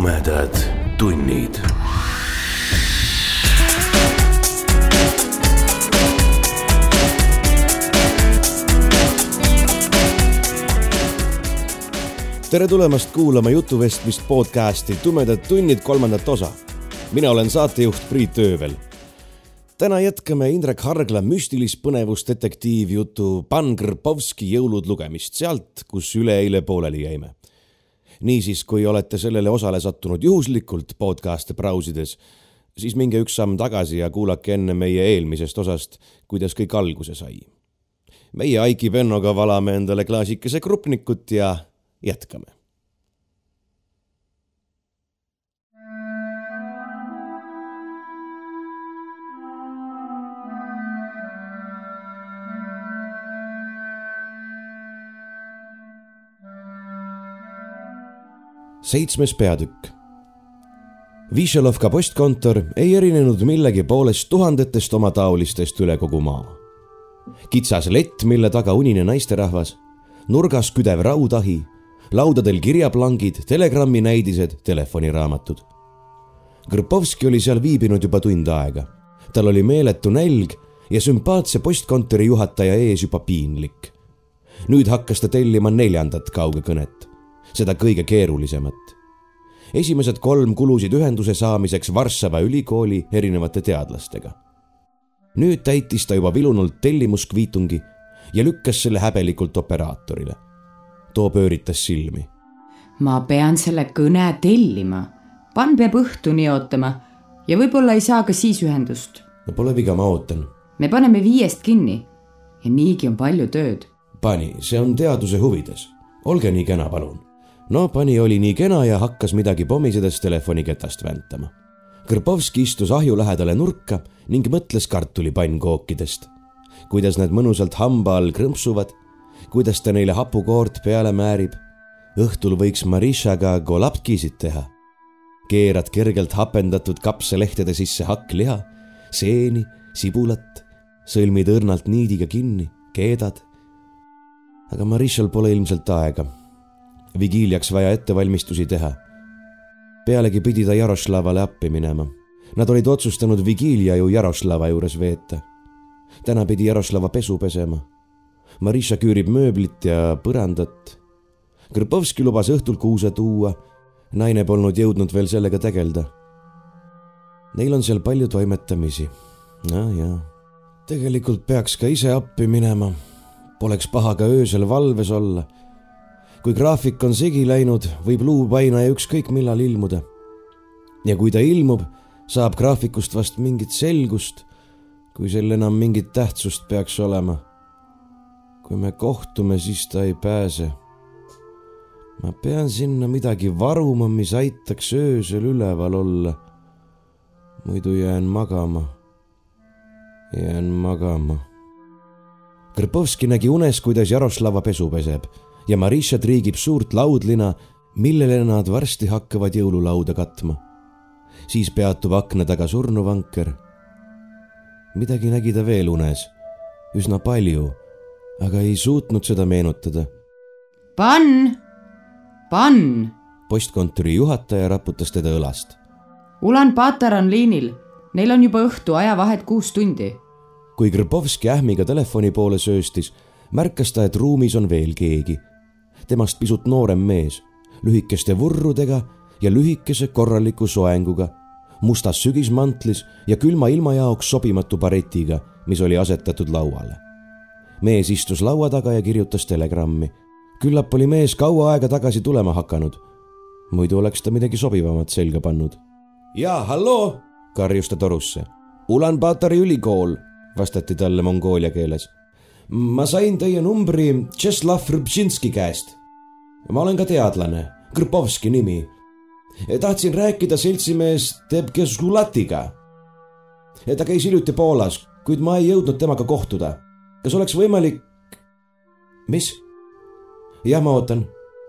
tumedad tunnid. tere tulemast kuulama jutuvestmist podcasti Tumedad tunnid kolmandat osa. mina olen saatejuht Priit Öövel. täna jätkame Indrek Hargla müstilis-põnevusdetektiivjutu Pan Grbovski jõulud lugemist sealt, kus üleeile pooleli jäime niisiis, kui olete sellele osale sattunud juhuslikult podcast'e brausides, siis minge üks samm tagasi ja kuulake enne meie eelmisest osast, kuidas kõik alguse sai. meie Aiki Pennoga valame endale klaasikese krupnikut ja jätkame seitsmes peatükk. Višelovka postkontor ei erinenud millegi poolest tuhandetest omataolistest üle kogu maa. kitsas lett, mille taga unine naisterahvas, nurgas küdev raudahi, laudadel kirjaplangid, telegrammi näidised, telefoniraamatud. Krpovski oli seal viibinud juba tund aega. tal oli meeletu nälg ja sümpaatse postkontori juhataja ees juba piinlik. nüüd hakkas ta tellima neljandat kaugekõnet seda kõige keerulisemat. esimesed kolm kulusid ühenduse saamiseks Varssava ülikooli erinevate teadlastega. nüüd täitis ta juba vilunult tellimuskviitungi ja lükkas selle häbelikult operaatorile. too pööritas silmi. ma pean selle kõne tellima. pann peab õhtuni ootama ja võib-olla ei saa ka siis ühendust. no pole viga, ma ootan. me paneme viiest kinni ja niigi on palju tööd. pani, see on teaduse huvides. olge nii kena, palun no pani oli nii kena ja hakkas midagi pomisedes telefoniketast väntama. Kõrpovski istus ahju lähedale nurka ning mõtles kartulipannkookidest. kuidas need mõnusalt hamba all krõmpsuvad, kuidas ta neile hapukoort peale määrib. õhtul võiks Marishaga golapkisid teha. keerad kergelt hapendatud kapsalehtede sisse hakkliha, seeni, sibulat, sõlmid õrnalt niidiga kinni, keedad. aga Marishal pole ilmselt aega vigiiliaks vaja ettevalmistusi teha. pealegi pidi ta Jaroslavale appi minema. Nad olid otsustanud vigiilia ju Jaroslava juures veeta. täna pidi Jaroslava pesu pesema. Marisha küürib mööblit ja põrandat. Krpovski lubas õhtul kuuse tuua. naine polnud jõudnud veel sellega tegeleda. Neil on seal palju toimetamisi. nojah, tegelikult peaks ka ise appi minema. Poleks paha ka öösel valves olla kui graafik on segi läinud, võib luupainaja ükskõik millal ilmuda. ja kui ta ilmub, saab graafikust vast mingit selgust, kui sel enam mingit tähtsust peaks olema. kui me kohtume, siis ta ei pääse. ma pean sinna midagi varuma, mis aitaks öösel üleval olla. muidu jään magama. jään magama. Krpovski nägi unes, kuidas Jaroslava pesu peseb ja Marisha triigib suurt laudlina, millele nad varsti hakkavad jõululauda katma. siis peatub akna taga surnuvanker. midagi nägi ta veel unes, üsna palju, aga ei suutnud seda meenutada. Pann, Pann. postkontori juhataja raputas teda õlast. Ulan Patar on liinil, neil on juba õhtu ajavahet kuus tundi. kui Grbovski ähmiga telefoni poole sööstis, märkas ta, et ruumis on veel keegi temast pisut noorem mees, lühikeste vurrudega ja lühikese korraliku soenguga, mustas sügismantlis ja külma ilma jaoks sobimatu baretiga, mis oli asetatud lauale. mees istus laua taga ja kirjutas telegrammi. küllap oli mees kaua aega tagasi tulema hakanud. muidu oleks ta midagi sobivamat selga pannud. jaa, halloo, karjus ta torusse. Ulan-Batari ülikool, vastati talle mongoolia keeles ma sain teie numbri Tšeslav Rõbšinski käest. Ma olen ka teadlane, Krpovski nimi. tahtsin rääkida seltsimees Debkesulatiga. ta käis hiljuti Poolas, kuid ma ei jõudnud temaga kohtuda. kas oleks võimalik? mis? jah, ma ootan.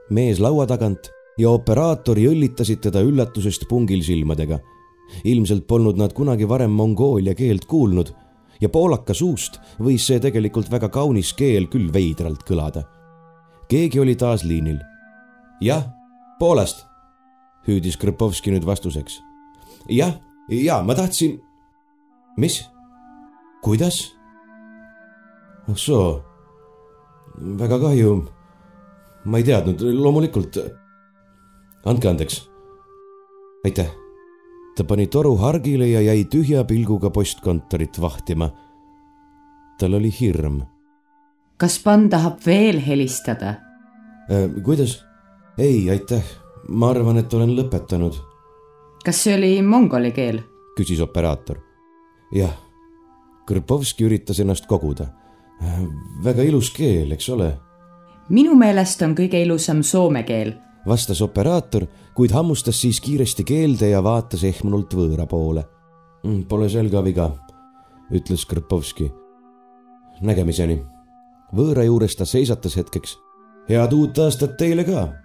mees laua tagant ja operaator jõllitasid teda üllatusest pungil silmadega. ilmselt polnud nad kunagi varem mongoolia keelt kuulnud ja poolaka suust võis see tegelikult väga kaunis keel küll veidralt kõlada. keegi oli taas liinil. Jah, Poolast. hüüdis Krpovski nüüd vastuseks. jah, ja ma tahtsin. mis? kuidas? ah soo, väga kahju. ma ei teadnud, loomulikult. andke andeks. aitäh. ta pani toru hargile ja jäi tühja pilguga postkontorit vahtima. tal oli hirm. kas pann tahab veel helistada äh,? kuidas? Ei, aitäh. ma arvan, et olen lõpetanud. kas see oli mongoli keel? küsis operaator. jah. Kõrpovski üritas ennast koguda. väga ilus keel, eks ole? minu meelest on kõige ilusam soome keel, vastas operaator, kuid hammustas siis kiiresti keelde ja vaatas ehmunult võõra poole. Pole seal ka viga, ütles Kõrpovski. nägemiseni. võõra juures ta seisatas hetkeks. head uut aastat teile ka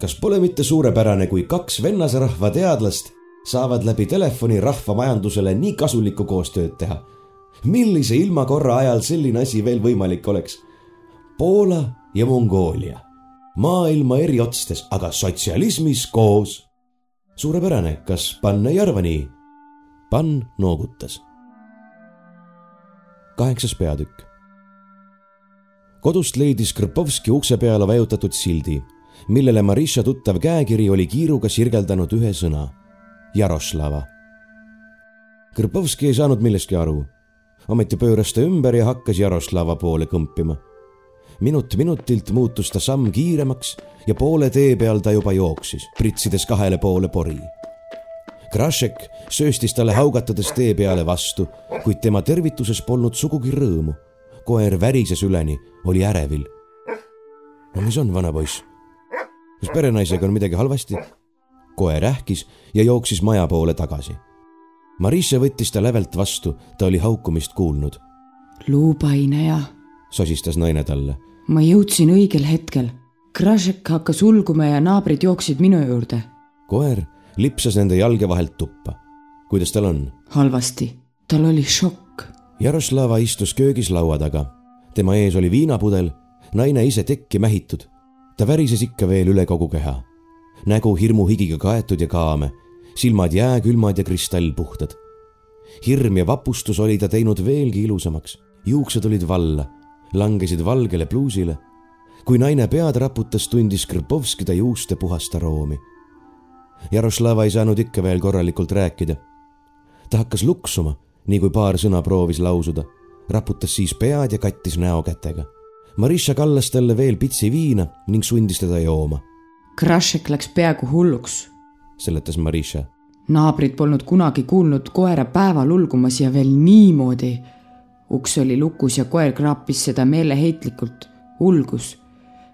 kas pole mitte suurepärane, kui kaks vennasrahva teadlast saavad läbi telefoni rahvamajandusele nii kasulikku koostööd teha? millise ilmakorra ajal selline asi veel võimalik oleks? Poola ja Mongoolia, maailma eri otstes, aga sotsialismis koos. suurepärane, kas Pann ei arva nii? Pann noogutas. kaheksas peatükk. kodust leidis Krpovski ukse peale vajutatud sildi millele Marisha tuttav käekiri oli kiiruga sirgeldanud ühe sõna, Jaroslava. Kõrpovski ei saanud millestki aru. ometi pööras ta ümber ja hakkas Jaroslava poole kõmpima. minut minutilt muutus ta samm kiiremaks ja poole tee peal ta juba jooksis, pritsides kahele poole pori. Krašek sööstis talle haugatades tee peale vastu, kuid tema tervituses polnud sugugi rõõmu. koer värises üleni, oli ärevil. no mis on, vanapoiss? Kas perenaisega on midagi halvasti? koer ähkis ja jooksis maja poole tagasi. Marisse võttis ta lävelt vastu, ta oli haukumist kuulnud. luupaineja, sosistas naine talle. ma jõudsin õigel hetkel. Kražek hakkas ulguma ja naabrid jooksid minu juurde. koer lipsas nende jalge vahelt tuppa. kuidas tal on? halvasti, tal oli šokk. Jaroslava istus köögis laua taga. tema ees oli viinapudel, naine ise tekki mähitud ta värises ikka veel üle kogu keha. nägu hirmuhigiga kaetud ja kaame, silmad jääkülmad ja kristallpuhtad. hirm ja vapustus oli ta teinud veelgi ilusamaks, juuksed olid valla, langesid valgele pluusile. kui naine pead raputas, tundis Krpovski ta juuste puhast aroomi. Jaroslava ei saanud ikka veel korralikult rääkida. ta hakkas luksuma, nii kui paar sõna proovis lausuda, raputas siis pead ja kattis näo kätega Marisha kallas talle veel pitsi viina ning sundis teda jooma. Krašek läks peaaegu hulluks, seletas Marisha. naabrid polnud kunagi kuulnud koera päeval ulgumas ja veel niimoodi. uks oli lukus ja koer kraapis seda meeleheitlikult, ulgus.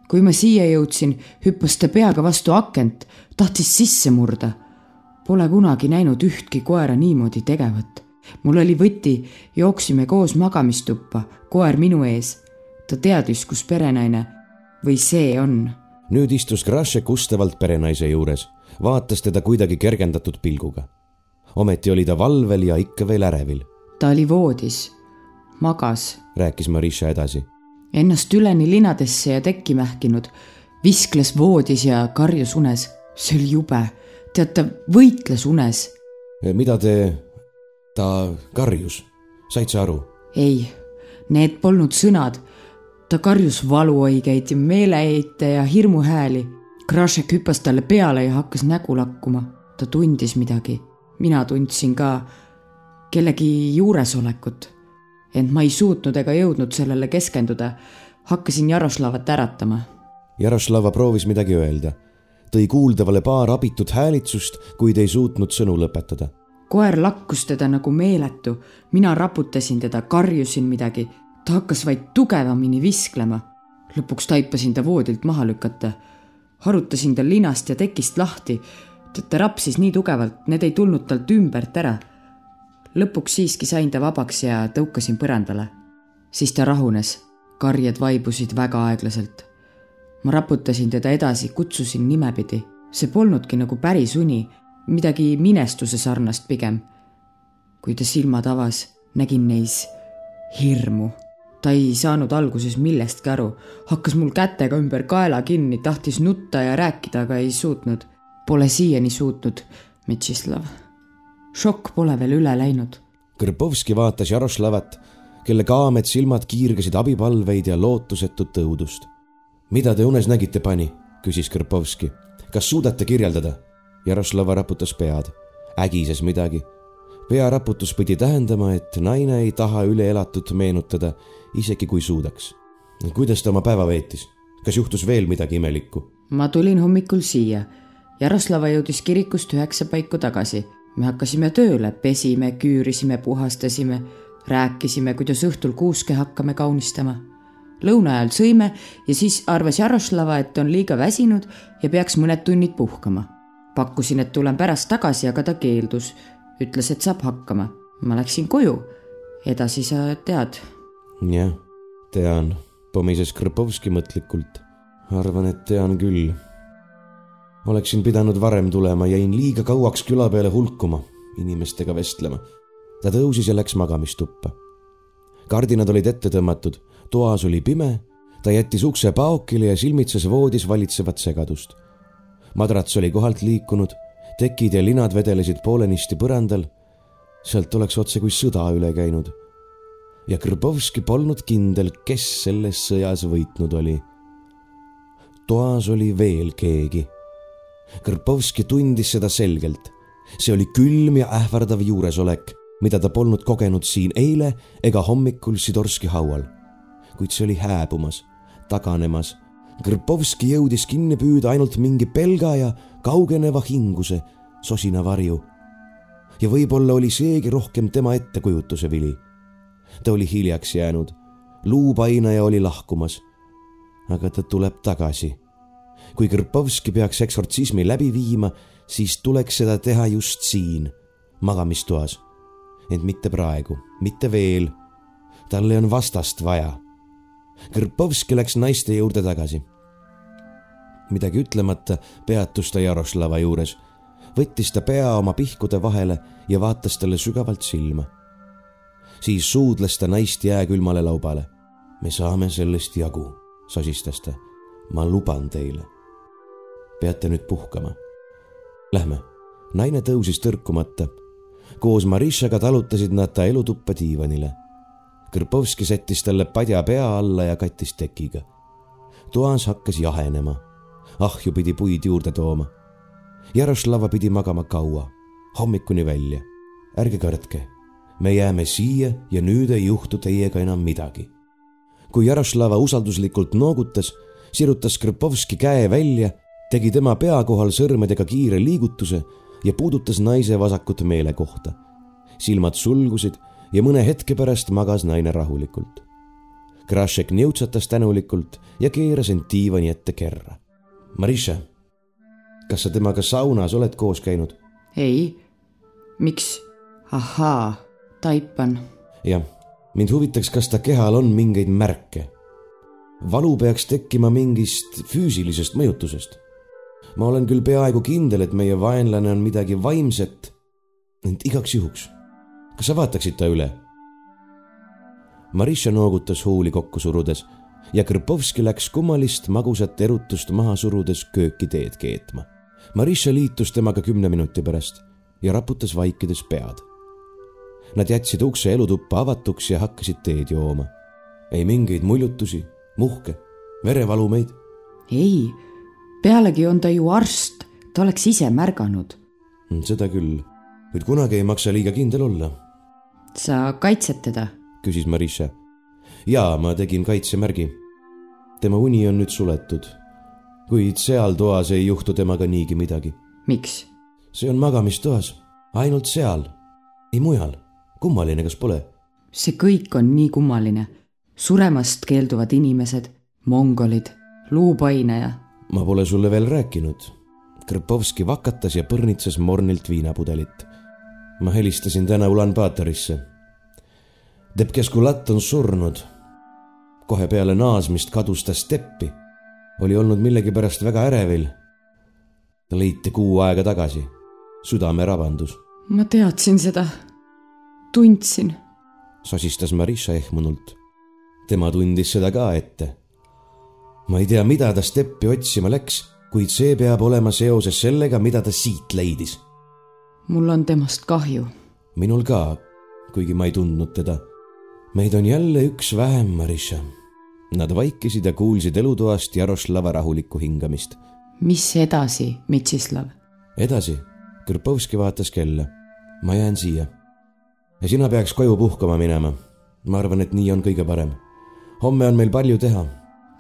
kui ma siia jõudsin, hüppas ta peaga vastu akent, tahtis sisse murda. Pole kunagi näinud ühtki koera niimoodi tegevat. mul oli võti, jooksime koos magamistuppa, koer minu ees ta teadis, kus perenaine või see on. nüüd istus Grašek ustavalt perenaise juures, vaatas teda kuidagi kergendatud pilguga. ometi oli ta valvel ja ikka veel ärevil. ta oli voodis, magas, rääkis Marisha edasi. ennast üleni linadesse ja tekki mähkinud, viskles voodis ja karjus unes. see oli jube, tead, ta võitles unes. mida te, ta karjus, said sa aru? ei, need polnud sõnad ta karjus valuõigeid ja meeleheite ja hirmuhääli. Krašek hüppas talle peale ja hakkas nägu lakkuma. ta tundis midagi. mina tundsin ka kellegi juuresolekut. ent ma ei suutnud ega jõudnud sellele keskenduda. hakkasin Jaroslavat äratama. Jaroslava proovis midagi öelda. tõi kuuldavale paar abitut häälitsust, kuid ei suutnud sõnu lõpetada. koer lakkus teda nagu meeletu. mina raputasin teda, karjusin midagi ta hakkas vaid tugevamini visklema. lõpuks taipasin ta voodilt maha lükata. harutasin tal linast ja tekist lahti. ta rapsis nii tugevalt, need ei tulnud talt ümbert ära. lõpuks siiski sain ta vabaks ja tõukasin põrandale. siis ta rahunes. karjed vaibusid väga aeglaselt. ma raputasin teda edasi, kutsusin nimepidi. see polnudki nagu päris uni, midagi minestuse sarnast pigem. kui ta silmad avas, nägin neis hirmu ta ei saanud alguses millestki aru, hakkas mul kätega ümber kaela kinni, tahtis nutta ja rääkida, aga ei suutnud. Pole siiani suutnud, Metšislav. šokk pole veel üle läinud. Kõrpovski vaatas Jaroslavat, kelle kaamed silmad kiirgasid abipalveid ja lootusetut õudust. mida te unes nägite, pani? küsis Kõrpovski. kas suudate kirjeldada? Jaroslava raputas pead, ägises midagi. pearaputus pidi tähendama, et naine ei taha üleelatut meenutada, isegi kui suudaks. kuidas ta oma päeva veetis? kas juhtus veel midagi imelikku? ma tulin hommikul siia Jaroslava jõudis kirikust üheksa paiku tagasi. me hakkasime tööle, pesime, küürisime, puhastasime, rääkisime, kuidas õhtul kuuske hakkame kaunistama. lõuna ajal sõime ja siis arvas Jaroslava, et on liiga väsinud ja peaks mõned tunnid puhkama. pakkusin, et tulen pärast tagasi, aga ta keeldus. ütles, et saab hakkama. ma läksin koju. edasi sa tead. Jah, tean, pomises Krpovski mõtlikult. arvan, et tean küll oleksin pidanud varem tulema, jäin liiga kauaks küla peale hulkuma, inimestega vestlema. ta tõusis ja läks magamistuppa. kardinad olid ette tõmmatud, toas oli pime, ta jättis ukse paokile ja silmitses voodis valitsevat segadust. madrats oli kohalt liikunud, tekid ja linad vedelesid poolenisti põrandal. sealt oleks otse kui sõda üle käinud. Ja Kõrbovski polnud kindel, kes selles sõjas võitnud oli. toas oli veel keegi Kõrpovski tundis seda selgelt. see oli külm ja ähvardav juuresolek, mida ta polnud kogenud siin eile ega hommikul Sidorski haual. kuid see oli hääbumas, taganemas. Kõrpovski jõudis kinni püüda ainult mingi pelgaja kaugeneva hinguse, sosina varju. ja võib-olla oli seegi rohkem tema ettekujutuse vili. Ta oli hiljaks jäänud, luupainaja oli lahkumas. aga ta tuleb tagasi kui Kõrpovski peaks eksortsismi läbi viima, siis tuleks seda teha just siin, magamistoas. ent mitte praegu, mitte veel. talle on vastast vaja. Kõrpovski läks naiste juurde tagasi. midagi ütlemata peatus ta Jaroslava juures, võttis ta pea oma pihkude vahele ja vaatas talle sügavalt silma. Siis suudles ta naist jääkülmale laubale. me saame sellest jagu, sosistas ta. ma luban teile peate nüüd puhkama. Lähme. naine tõusis tõrkumata. koos Marishaga talutasid nad ta elutuppa diivanile. Kõrpovski sättis talle padja pea alla ja kattis tekiga. toas hakkas jahenema. ahju pidi puid juurde tooma. Jaroslava pidi magama kaua, hommikuni välja. ärge kartke, me jääme siia ja nüüd ei juhtu teiega enam midagi. kui Jaroslava usalduslikult noogutas, sirutas Krpovski käe välja tegi tema pea kohal sõrmedega kiire liigutuse ja puudutas naise vasakut meelekohta. silmad sulgusid ja mõne hetke pärast magas naine rahulikult. Krašek niutsatas tänulikult ja keeras end diivani ette kerra. Marisha, kas sa temaga saunas oled koos käinud? ei. miks? ahaa, taipan. jah, mind huvitaks, kas ta kehal on mingeid märke. valu peaks tekkima mingist füüsilisest mõjutusest ma olen küll peaaegu kindel, et meie vaenlane on midagi vaimset, ent igaks juhuks, kas sa vaataksid ta üle? Marisha noogutas huuli kokku surudes ja Krpovski läks kummalist magusat erutust maha surudes kööki teed keetma. Marisha liitus temaga kümne minuti pärast ja raputas vaikides pead. Nad jätsid ukse elutuppa avatuks ja hakkasid teed jooma. ei mingeid muljutusi, muhke, verevalumeid. ei pealegi on ta ju arst, ta oleks ise märganud. Mm, seda küll, kuid kunagi ei maksa liiga kindel olla. sa kaitsed teda? küsis Marisha. jaa, ma tegin kaitsemärgi. tema uni on nüüd suletud, kuid seal toas ei juhtu temaga niigi midagi. miks? see on magamistoas, ainult seal, ei mujal. Kummaline, kas pole? see kõik on nii kummaline. suremast keelduvad inimesed, mongolid, luupaineja ma pole sulle veel rääkinud. Krpovski vakatas ja põrnitses mornilt viinapudelit. ma helistasin täna Ulan-Batorisse. Debkeskulat on surnud. kohe peale naasmist kadus ta steppi. oli olnud millegipärast väga ärevil. ta leiti kuu aega tagasi. südame rabandus. ma teadsin seda. Tundsin. sosistas Marisha ehmunult. tema tundis seda ka ette ma ei tea, mida ta steppi otsima läks, kuid see peab olema seoses sellega, mida ta siit leidis. mul on temast kahju. minul ka, kuigi ma ei tundnud teda. meid on jälle üks vähem, Marisha. Nad vaikisid ja kuulsid elutoast Jaroslava rahulikku hingamist. mis edasi, Mitsislav? edasi, Krpovski vaatas kella. ma jään siia. Ja sina peaks koju puhkama minema. ma arvan, et nii on kõige parem. homme on meil palju teha.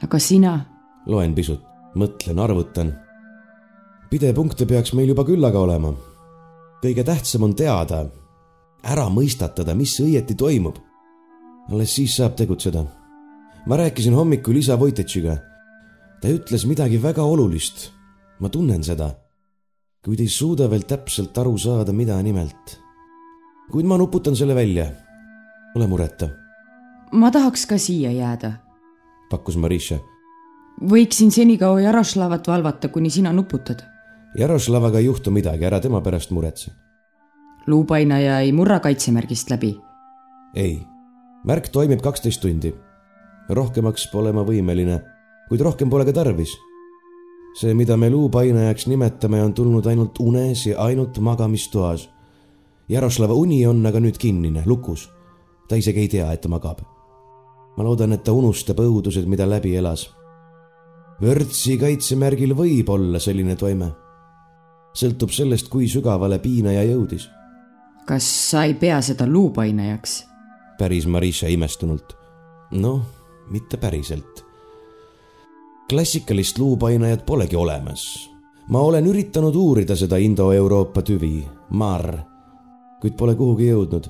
aga sina? loen pisut, mõtlen, arvutan. pidepunkte peaks meil juba küllaga olema. kõige tähtsam on teada, ära mõistatada, mis õieti toimub. alles siis saab tegutseda. ma rääkisin hommikul isa Vojtetšiga. ta ütles midagi väga olulist. ma tunnen seda kuid ei suuda veel täpselt aru saada, mida nimelt. Kuid ma nuputan selle välja. ole mureta. ma tahaks ka siia jääda, pakkus Marisha. võiksin senikaua Jaroslavat valvata, kuni sina nuputad. Jaroslavaga ei juhtu midagi, ära tema pärast muretse. luupainaja ei murra kaitsemärgist läbi. ei, märk toimib kaksteist tundi. rohkemaks pole ma võimeline, kuid rohkem pole ka tarvis see, mida me luupainajaks nimetame, on tulnud ainult unes ja ainult magamistoas. Jaroslava uni on aga nüüd kinnine, lukus. ta isegi ei tea, et ta magab. ma loodan, et ta unustab õudused, mida läbi elas. vörtsi kaitsemärgil võib olla selline toime. sõltub sellest, kui sügavale piinaja jõudis. kas sa ei pea seda luupainajaks? päris Marisha imestunult. noh, mitte päriselt klassikalist luupainajat polegi olemas. ma olen üritanud uurida seda Indo-Euroopa tüvi, marr, kuid pole kuhugi jõudnud.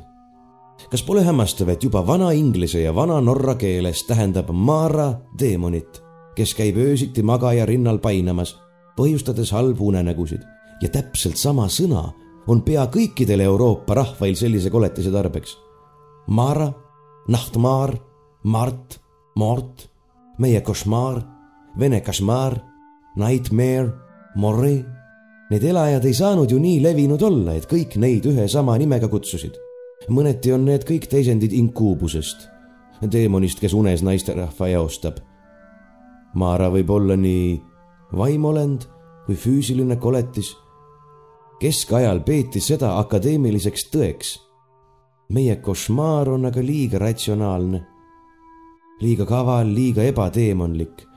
kas pole hämmastav, et juba vana inglise ja vana norra keeles tähendab mara teemonit, kes käib öösiti magaja rinnal painamas, põhjustades halbu unenägusid ja täpselt sama sõna on pea kõikidel Euroopa rahvail sellise koletise tarbeks. Mara, Nahtmar, Mart, Mort, meie košmaar Vene Kashmar, Nightmare, Morri. Need elajad ei saanud ju nii levinud olla, et kõik neid ühe sama nimega kutsusid. mõneti on need kõik teisendid inkuubusest, teemonist, kes unes naisterahva eostab. Maara võib olla nii vaimolend kui füüsiline koletis. keskajal peeti seda akadeemiliseks tõeks. meie košmaar on aga liiga ratsionaalne, liiga kaval, liiga ebateemonlik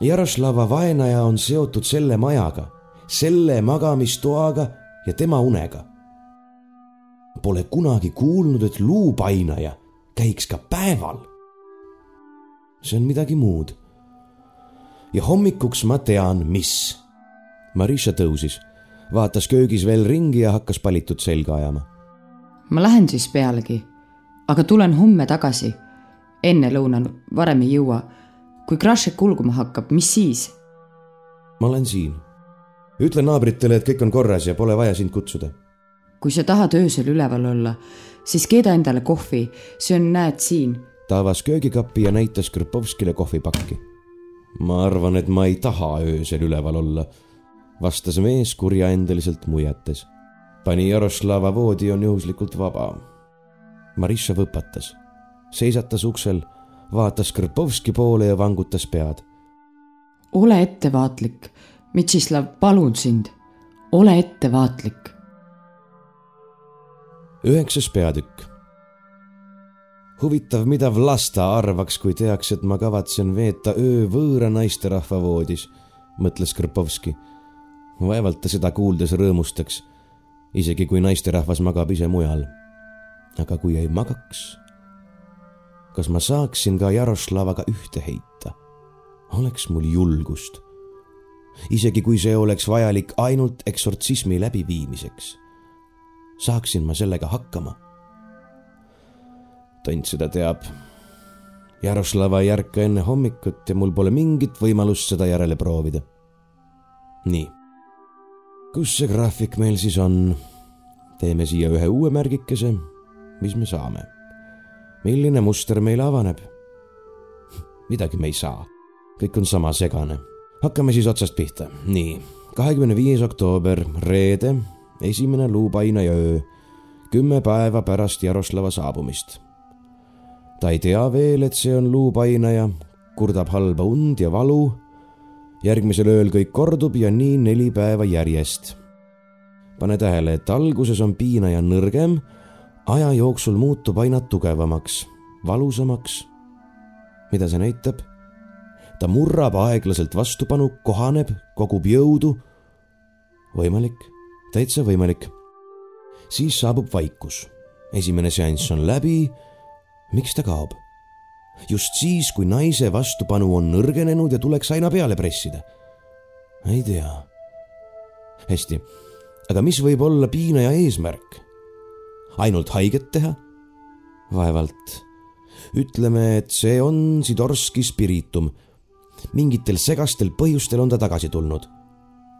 Jaroslava vaenaja on seotud selle majaga, selle magamistoaga ja tema unega. Pole kunagi kuulnud, et luupainaja käiks ka päeval. see on midagi muud. ja hommikuks ma tean, mis. Marisha tõusis, vaatas köögis veel ringi ja hakkas palitut selga ajama. ma lähen siis pealegi, aga tulen homme tagasi. enne lõunal, varem ei jõua kui Krašek kulguma hakkab, mis siis? ma olen siin. Ütle naabritele, et kõik on korras ja pole vaja sind kutsuda. kui sa tahad öösel üleval olla, siis keeda endale kohvi, see on, näed siin. ta avas köögikapi ja näitas Krpovskile kohvipakki. ma arvan, et ma ei taha öösel üleval olla, vastas mees kurjaendeliselt muiates. pani Jaroslava voodi on juhuslikult vaba. Marisha võpatas, seisatas uksel vaatas Krpovski poole ja vangutas pead. ole ettevaatlik, Mitsislav, palun sind, ole ettevaatlik. üheksas peatükk. huvitav, mida Vlasta arvaks, kui teaks, et ma kavatsen veeta öö võõra naisterahva voodis, mõtles Krpovski. vaevalt ta seda kuuldes rõõmustaks, isegi kui naisterahvas magab ise mujal. aga kui ei magaks kas ma saaksin ka Jaroslavaga ühte heita? oleks mul julgust. Isegi kui see oleks vajalik ainult eksortsismi läbiviimiseks. saaksin ma sellega hakkama? tont seda teab. Jaroslava ei ärka enne hommikut ja mul pole mingit võimalust seda järele proovida. nii. kus see graafik meil siis on? teeme siia ühe uue märgikese. mis me saame milline muster meile avaneb? midagi me ei saa, kõik on sama segane. Hakkame siis otsast pihta, nii, kahekümne viies oktoober, reede, esimene luupainaja öö, kümme päeva pärast Jaroslava saabumist. ta ei tea veel, et see on luupainaja, kurdab halba und ja valu järgmisel ööl kõik kordub ja nii neli päeva järjest. pane tähele, et alguses on piinaja nõrgem, aja jooksul muutub aina tugevamaks, valusamaks. mida see näitab? Ta murrab aeglaselt vastupanu, kohaneb, kogub jõudu. võimalik, täitsa võimalik. siis saabub vaikus. esimene seanss on läbi. miks ta kaob? just siis, kui naise vastupanu on nõrgenenud ja tuleks aina peale pressida. ei tea. hästi, aga mis võib olla piinaja eesmärk? ainult haiget teha? vaevalt. ütleme, et see on Sidorski spiritum. Mingitel segastel põhjustel on ta tagasi tulnud.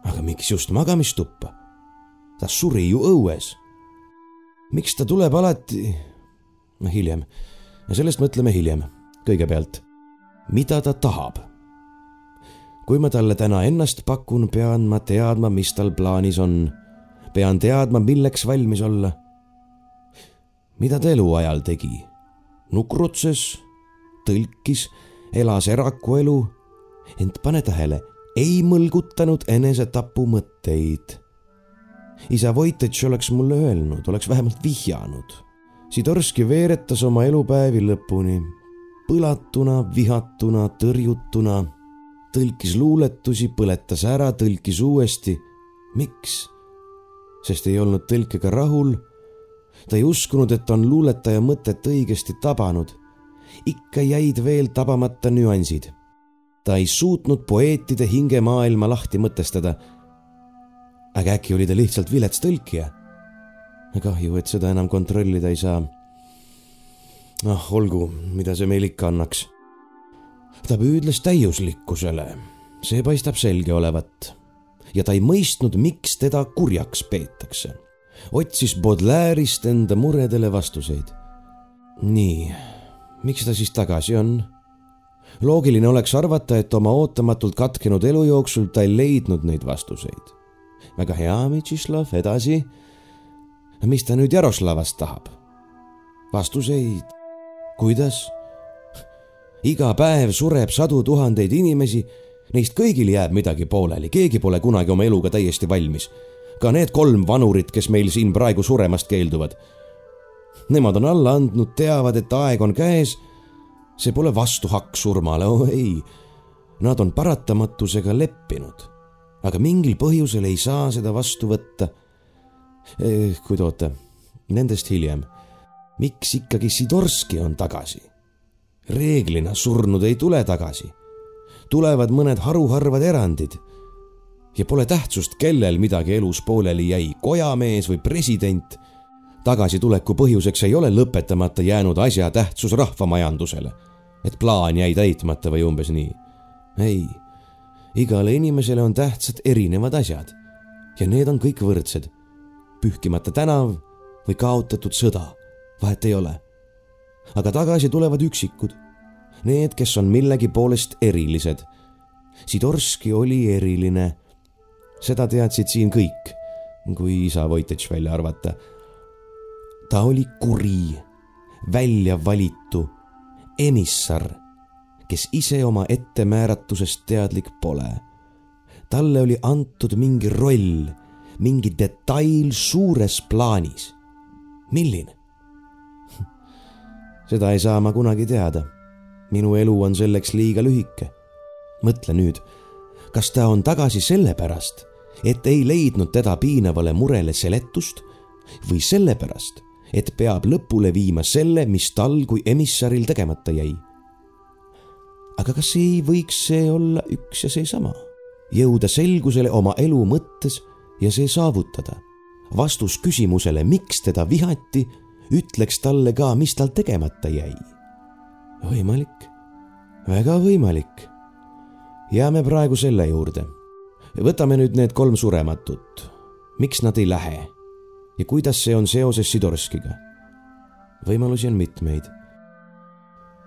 aga miks just magamistuppa? ta suri ju õues. miks ta tuleb alati? no hiljem, sellest mõtleme hiljem kõigepealt, mida ta tahab. kui ma talle täna ennast pakun, pean ma teadma, mis tal plaanis on. pean teadma, milleks valmis olla. mida ta eluajal tegi? nukrutses, tõlkis, elas erakuelu, ent pane tähele, ei mõlgutanud enesetapu mõtteid. isa Voititš oleks mulle öelnud, oleks vähemalt vihjanud Sidorski veeretas oma elupäevi lõpuni, põlatuna, vihatuna, tõrjutuna, tõlkis luuletusi, põletas ära, tõlkis uuesti. miks? sest ei olnud tõlkega rahul. ta ei uskunud, et on luuletaja mõtet õigesti tabanud. ikka jäid veel tabamata nüansid. Ta ei suutnud poeetide hingemaailma lahti mõtestada. aga äkki oli ta lihtsalt vilets tõlkija? kahju, et seda enam kontrollida ei saa ah, olgu, mida see meil ikka annaks. ta püüdles täiuslikkusele, see paistab selge olevat. ja ta ei mõistnud, miks teda kurjaks peetakse. otsis Baudelaire'ist enda muredele vastuseid. nii, miks ta siis tagasi on? Loogiline oleks arvata, et oma ootamatult katkenud elu jooksul ta ei leidnud neid vastuseid. väga hea, Mitšislav, edasi. mis ta nüüd Jaroslavast tahab? vastuseid kuidas? iga päev sureb sadu tuhandeid inimesi, neist kõigil jääb midagi pooleli, keegi pole kunagi oma eluga täiesti valmis. ka need kolm vanurit, kes meil siin praegu suremast keelduvad. Nemad on alla andnud, teavad, et aeg on käes. See pole vastuhakk surmale, oh ei. Nad on paratamatusega leppinud, aga mingil põhjusel ei saa seda vastu võtta. Eh, kuid oota, nendest hiljem miks ikkagi Sidorski on tagasi? reeglina surnud ei tule tagasi. tulevad mõned haruharvad erandid. ja pole tähtsust, kellel midagi elus pooleli jäi, kojamees või president. Tagasituleku põhjuseks ei ole lõpetamata jäänud asja tähtsus rahvamajandusele. et plaan jäi täitmata või umbes nii. ei, igale inimesele on tähtsad erinevad asjad. ja need on kõik võrdsed. pühkimata tänav või kaotatud sõda vahet ei ole. aga tagasi tulevad üksikud, need, kes on millegi poolest erilised. Sidorski oli eriline. seda teadsid siin kõik, kui isa Voititš välja arvata. Ta oli kuri, välja valitu, emissar, kes ise oma ettemääratusest teadlik pole. talle oli antud mingi roll, mingi detail suures plaanis. milline? seda ei saa ma kunagi teada. minu elu on selleks liiga lühike. mõtle nüüd, kas ta on tagasi sellepärast, et ei leidnud teda piinavale murele seletust või sellepärast, et peab lõpule viima selle, mis tal kui emissaril tegemata jäi. aga kas ei võiks see olla üks ja seesama? jõuda selgusele oma elu mõttes ja see saavutada. vastus küsimusele, miks teda vihati ütleks talle ka, mis tal tegemata jäi. võimalik, väga võimalik. jääme praegu selle juurde. võtame nüüd need kolm surematut. miks nad ei lähe ja kuidas see on seoses Sidorskiga? võimalusi on mitmeid.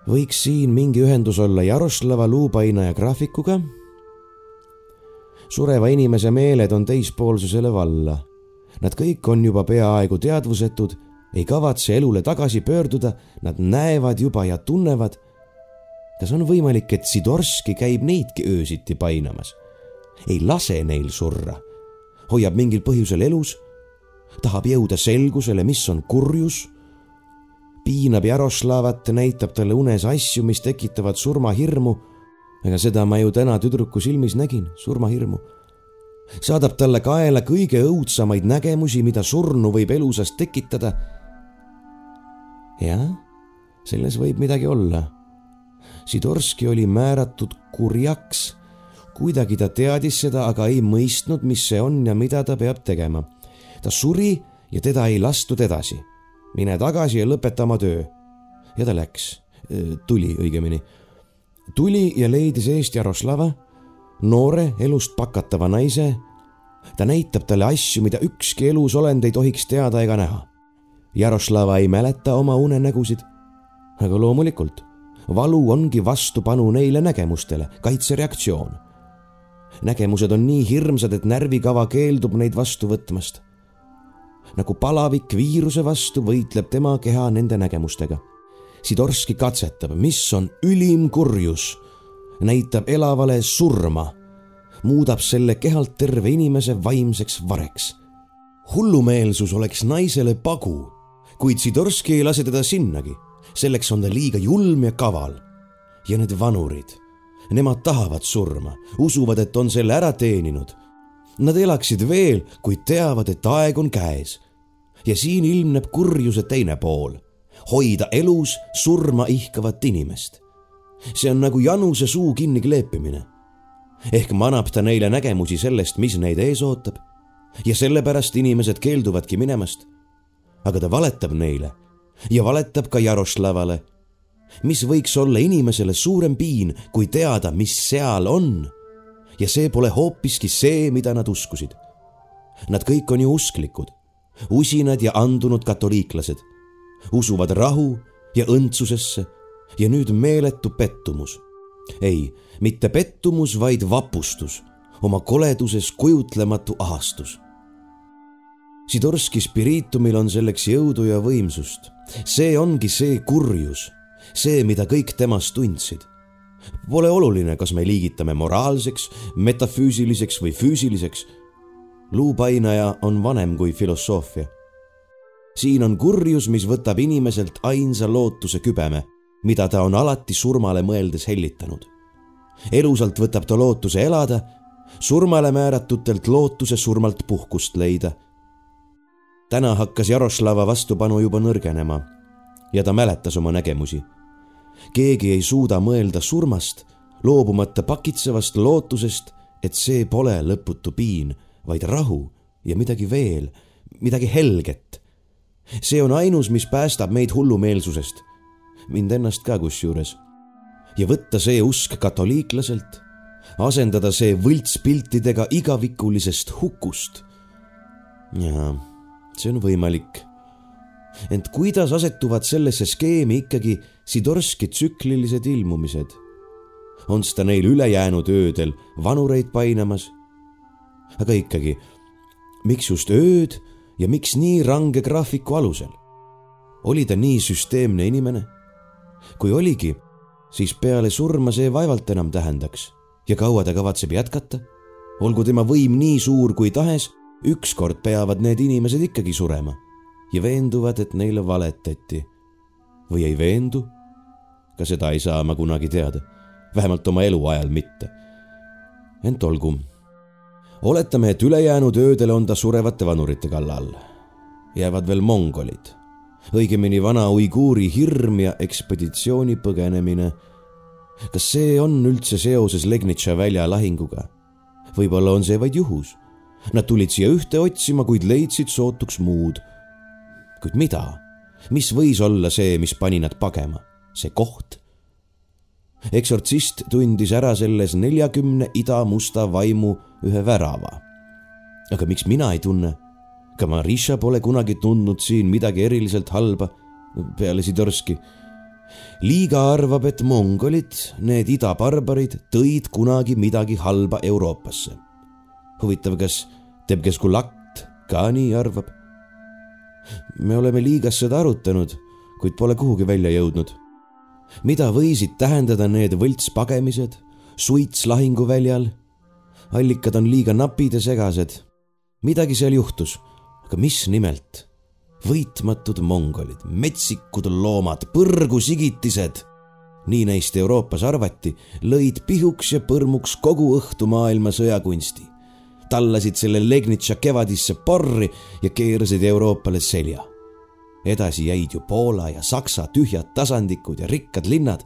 võiks siin mingi ühendus olla Jaroslava luupainaja graafikuga. sureva inimese meeled on teispoolsusele valla. Nad kõik on juba peaaegu teadvusetud ei kavatse elule tagasi pöörduda, nad näevad juba ja tunnevad. kas on võimalik, et Sidorski käib neidki öösiti painamas? ei lase neil surra, hoiab mingil põhjusel elus, tahab jõuda selgusele, mis on kurjus, piinab Jaroslavat, näitab talle unes asju, mis tekitavad surmahirmu. ega seda ma ju täna tüdruku silmis nägin, surmahirmu. saadab talle kaela kõige õudsamaid nägemusi, mida surnu võib elusast tekitada. jah, selles võib midagi olla Sidorski oli määratud kurjaks. kuidagi ta teadis seda, aga ei mõistnud, mis see on ja mida ta peab tegema. Ta suri ja teda ei lastud edasi. mine tagasi ja lõpeta oma töö. ja ta läks, tuli õigemini. tuli ja leidis eest Jaroslava, noore elust pakatava naise. ta näitab talle asju, mida ükski elusolend ei tohiks teada ega näha. Jaroslava ei mäleta oma unenägusid, aga loomulikult valu ongi vastupanu neile nägemustele, kaitsereaktsioon. nägemused on nii hirmsad, et närvikava keeldub neid vastu võtmast. Nagu palavik viiruse vastu võitleb tema keha nende nägemustega. Sidorski katsetab, mis on ülim kurjus, näitab elavale surma, muudab selle kehalt terve inimese vaimseks vareks. hullumeelsus oleks naisele pagu, kuid Sidorski ei lase teda sinnagi selleks on ta liiga julm ja kaval. ja need vanurid, nemad tahavad surma, usuvad, et on selle ära teeninud. Nad elaksid veel, kuid teavad, et aeg on käes. ja siin ilmneb kurjuse teine pool, hoida elus surma ihkavat inimest. see on nagu januse suu kinni kleepimine. ehk manab ta neile nägemusi sellest, mis neid ees ootab. ja sellepärast inimesed keelduvadki minemast. aga ta valetab neile ja valetab ka Jaroslavale. mis võiks olla inimesele suurem piin, kui teada, mis seal on. Ja see pole hoopiski see, mida nad uskusid. Nad kõik on ju usklikud, usinad ja andunud katoliiklased, usuvad rahu ja õndsusesse ja nüüd meeletu pettumus. ei, mitte pettumus, vaid vapustus, oma koleduses kujutlematu ahastus Sidorski spiriitumil on selleks jõudu ja võimsust. see ongi see kurjus, see, mida kõik temast tundsid. Pole oluline, kas me liigitame moraalseks, metafüüsiliseks või füüsiliseks. luupainaja on vanem kui filosoofia. siin on kurjus, mis võtab inimeselt ainsa lootuse kübeme, mida ta on alati surmale mõeldes hellitanud. elusalt võtab ta lootuse elada, surmale määratutelt lootuse surmalt puhkust leida täna hakkas Jaroslava vastupanu juba nõrgenema ja ta mäletas oma nägemusi. Keegi ei suuda mõelda surmast, loobumata pakitsevast lootusest, et see pole lõputu piin, vaid rahu ja midagi veel, midagi helget. see on ainus, mis päästab meid hullumeelsusest, mind ennast ka kusjuures. ja võtta see usk katoliiklaselt, asendada see võltspiltidega igavikulisest hukust. jaa see on võimalik. Ent kuidas asetuvad sellesse skeemi ikkagi Sidorski tsüklilised ilmumised? on seda neil ülejäänud öödel vanureid painamas? aga ikkagi, miks just ööd ja miks nii range graafiku alusel? oli ta nii süsteemne inimene? kui oligi, siis peale surma see vaevalt enam tähendaks ja kaua ta kavatseb jätkata? olgu tema võim nii suur kui tahes ükskord peavad need inimesed ikkagi surema ja veenduvad, et neile valetati. või ei veendu? ka seda ei saa ma kunagi teada, vähemalt oma eluajal mitte. ent olgu. oletame, et ülejäänud öödel on ta surevate vanurite kallal. jäävad veel mongolid, õigemini vana uiguuri hirm ja ekspeditsiooni põgenemine. kas see on üldse seoses Legnitša välja lahinguga? võib-olla on see vaid juhus Nad tulid siia ühte otsima, kuid leidsid sootuks muud. Kuid mida? mis võis olla see, mis pani nad pagema? see koht? eksortsist tundis ära selles neljakümne ida-musta vaimu ühe värava. aga miks mina ei tunne? ka Marisha pole kunagi tundnud siin midagi eriliselt halba, peale Sidorski. liiga arvab, et mongolid, need idabarbarid, tõid kunagi midagi halba Euroopasse huvitav, kas Tebkeskulakt ka nii arvab? Me oleme liigas seda arutanud, kuid pole kuhugi välja jõudnud. mida võisid tähendada need võltspagemised, suits lahinguväljal? allikad on liiga napid ja segased. midagi seal juhtus, aga mis nimelt? võitmatud mongolid, metsikud loomad, põrgusigitised. nii neist Euroopas arvati, lõid pihuks ja põrmuks kogu õhtu maailma sõjakunsti. Tallasid selle Legnitša kevadisse porri ja keerasid Euroopale selja. edasi jäid ju Poola ja Saksa tühjad tasandikud ja rikkad linnad.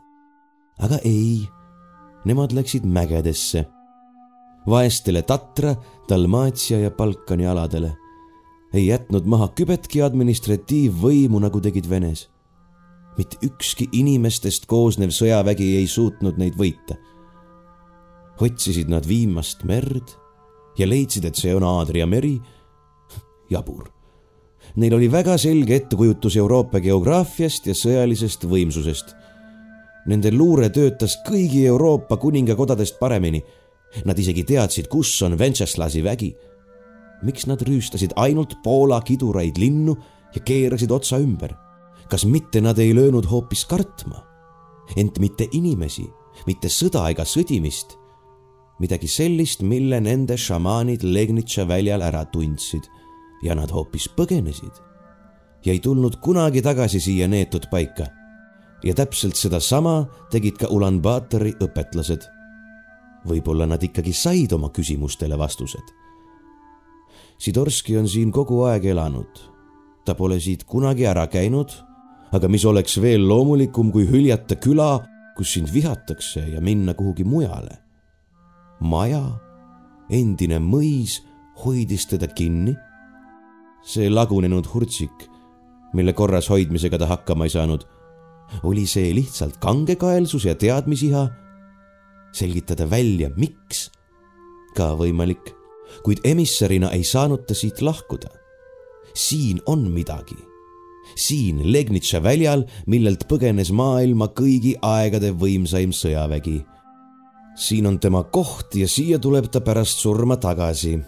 aga ei, nemad läksid mägedesse vaestele Tatra, Dalmaatia ja Balkani aladele. ei jätnud maha kübetki administratiivvõimu, nagu tegid Venes. mitte ükski inimestest koosnev sõjavägi ei suutnud neid võita. otsisid nad viimast merd ja leidsid, et see on Aadria meri. jabur. Neil oli väga selge ettekujutus Euroopa geograafiast ja sõjalisest võimsusest. Nende luure töötas kõigi Euroopa kuningakodadest paremini Nad isegi teadsid, kus on Venceslasi vägi. miks nad rüüstasid ainult Poola kiduraid linnu ja keerasid otsa ümber? kas mitte nad ei löönud hoopis kartma? ent mitte inimesi, mitte sõda ega sõdimist. Midagi sellist, mille nende šamaanid Legnitša väljal ära tundsid ja nad hoopis põgenesid ja ei tulnud kunagi tagasi siia neetud paika. ja täpselt sedasama tegid ka Ulan-Batori õpetlased võib-olla nad ikkagi said oma küsimustele vastused. Sidorski on siin kogu aeg elanud. ta pole siit kunagi ära käinud, aga mis oleks veel loomulikum, kui hüljata küla, kus sind vihatakse ja minna kuhugi mujale. Maja, endine mõis hoidis teda kinni. see lagunenud hurtsik, mille korras hoidmisega ta hakkama ei saanud, oli see lihtsalt kangekaelsus ja teadmisiha selgitada välja, miks. ka võimalik, kuid emissarina ei saanud ta siit lahkuda. siin on midagi. siin Legnitša väljal, millelt põgenes maailma kõigi aegade võimsaim sõjavägi. Siin on tema koht ja siia tuleb ta pärast surma tagasi,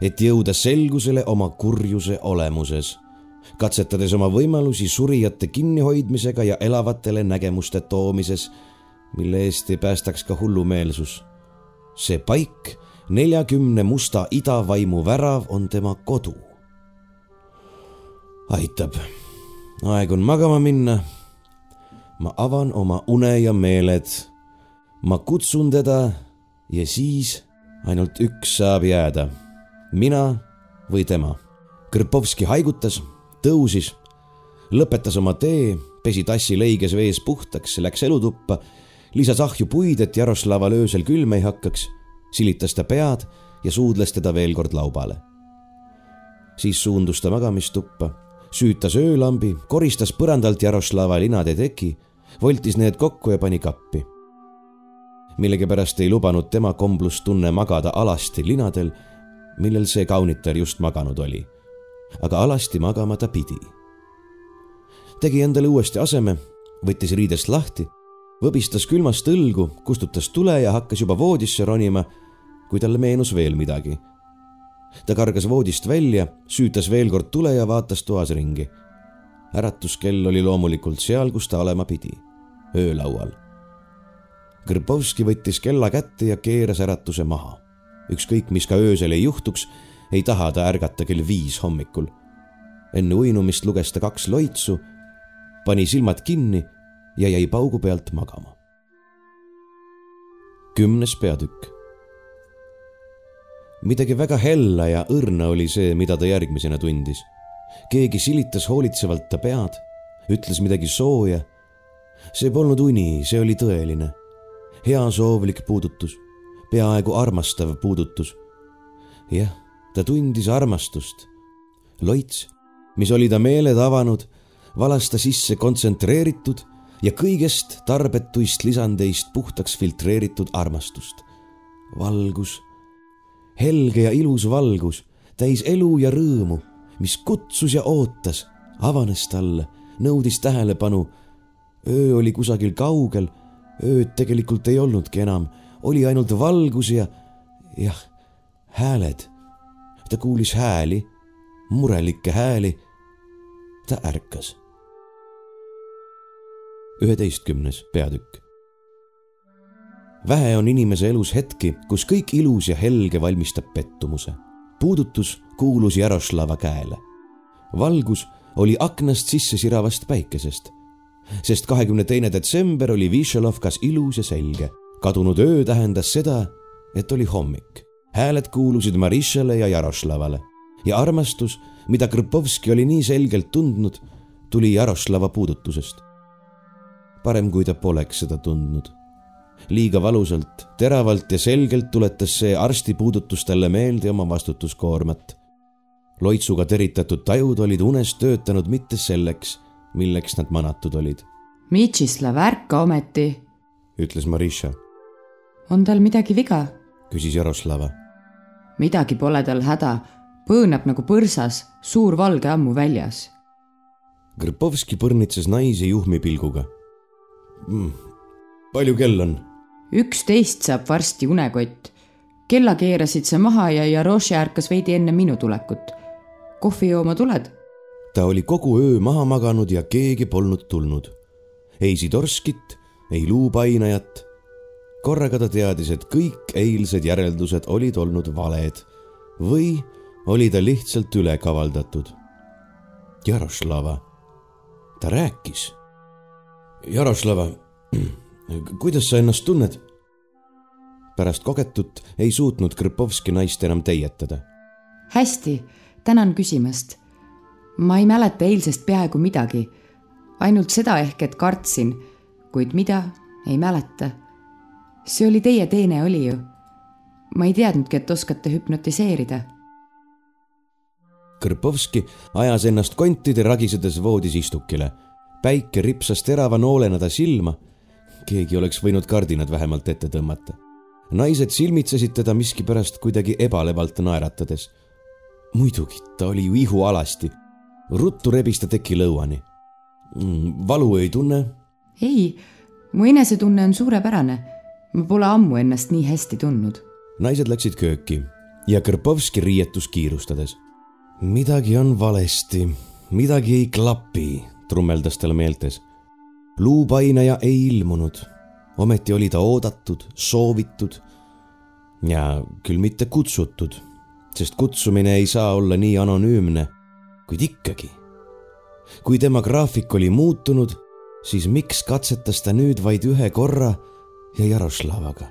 et jõuda selgusele oma kurjuse olemuses katsetades oma võimalusi surijate kinnihoidmisega ja elavatele nägemuste toomises mille eest ei päästaks ka hullumeelsus. see paik, neljakümne musta idavaimu värav on tema kodu. aitab, aeg on magama minna. ma avan oma une ja meeled. Ma kutsun teda ja siis ainult üks saab jääda, mina või tema. Krpovski haigutas, tõusis, lõpetas oma tee, pesi tassi lõiges vees puhtaks, läks elutuppa lisas ahju puid, et Jaroslaval öösel külm ei hakkaks, silitas ta pead ja suudles teda veel kord laubale. siis suundus ta magamistuppa, süütas öölambi, koristas põrandalt Jaroslava linade teki, voltis need kokku ja pani kappi. Millegipärast ei lubanud tema komblustunne magada alasti linadel, millel see kaunitar just maganud oli. aga alasti magama ta pidi. tegi endale uuesti aseme, võttis riidest lahti võbistas külmast õlgu, kustutas tule ja hakkas juba voodisse ronima, kui talle meenus veel midagi. ta kargas voodist välja, süütas veel kord tule ja vaatas toas ringi. äratuskell oli loomulikult seal, kus ta olema pidi, öölaual. Kõrbovski võttis kella kätte ja keeras äratuse maha. ükskõik, mis ka öösel ei juhtuks, ei taha ta ärgata kell viis hommikul. enne uinumist luges ta kaks loitsu, pani silmad kinni ja jäi paugu pealt magama. kümnes peatükk. midagi väga hella ja õrna oli see, mida ta järgmisena tundis. keegi silitas hoolitsevalt ta pead, ütles midagi sooja. see polnud uni, see oli tõeline, heasoovlik puudutus, peaaegu armastav puudutus. jah, ta tundis armastust. loits, mis oli ta meeled avanud, valas ta sisse kontsentreeritud ja kõigest tarbetuist lisandeist puhtaks filtreeritud armastust. valgus, helge ja ilus valgus, täis elu ja rõõmu, mis kutsus ja ootas, avanes talle, nõudis tähelepanu. öö oli kusagil kaugel, ööd tegelikult ei olnudki enam, oli ainult valgus ja jah, hääled. ta kuulis hääli, murelikke hääli. ta ärkas üheteistkümnes peatükk. vähe on inimese elus hetki, kus kõik ilus ja helge valmistab pettumuse. puudutus kuulus Jaroslava käele. valgus oli aknast sisse siravast päikesest, sest kahekümne teine detsember oli Višelovkas ilus ja selge. kadunud öö tähendas seda, et oli hommik. hääled kuulusid Marišale ja Jaroslavale ja armastus, mida Krpovski oli nii selgelt tundnud, tuli Jaroslava puudutusest. parem, kui ta poleks seda tundnud liiga valusalt, teravalt ja selgelt tuletas see arsti puudutus talle meelde oma vastutuskoormat. loitsuga teritatud tajud olid unes töötanud mitte selleks, milleks nad manatud olid. Mitšislav, ärka ometi, ütles Marisha. on tal midagi viga? küsis Jaroslava. midagi pole tal häda, põõnab nagu põrsas, suur valge ammu väljas. Grpovski põrnitses naisi juhmi pilguga mm,. palju kell on? üksteist saab varsti unekott. kella keerasid sa maha ja Jaroša ärkas veidi enne minu tulekut. kohvi jooma tuled? Ta oli kogu öö maha maganud ja keegi polnud tulnud. ei Sidorskit, ei luupainajat. korraga ta teadis, et kõik eilsed järeldused olid olnud valed või oli ta lihtsalt üle kavaldatud. Jaroslava, ta rääkis. Jaroslava kuidas sa ennast tunned? pärast kogetut ei suutnud Krpovski naist enam teietada. hästi, tänan küsimast. Ma ei mäleta eilsest peaaegu midagi. ainult seda ehk, et kartsin, kuid mida, ei mäleta. see oli teie teene, oli ju? ma ei teadnudki, et oskate hüpnotiseerida. Krpovski ajas ennast kontide ragisedes voodis istukile. päike ripsas terava noolena ta silma keegi oleks võinud kardinad vähemalt ette tõmmata. naised silmitsesid teda miskipärast kuidagi ebalevalt naeratades. muidugi, ta oli ju ihualasti. Ruttu rebis ta teki lõuani. Mm, valu ei tunne? ei, mu enesetunne on suurepärane. ma pole ammu ennast nii hästi tundnud. naised läksid kööki ja Kõrpovski riietus kiirustades. midagi on valesti, midagi ei klapi, trummeldas tal meeltes luupainaja ei ilmunud. ometi oli ta oodatud, soovitud ja küll mitte kutsutud, sest kutsumine ei saa olla nii anonüümne, kuid ikkagi. kui tema graafik oli muutunud, siis miks katsetas ta nüüd vaid ühe korra ja Jaroslavaga?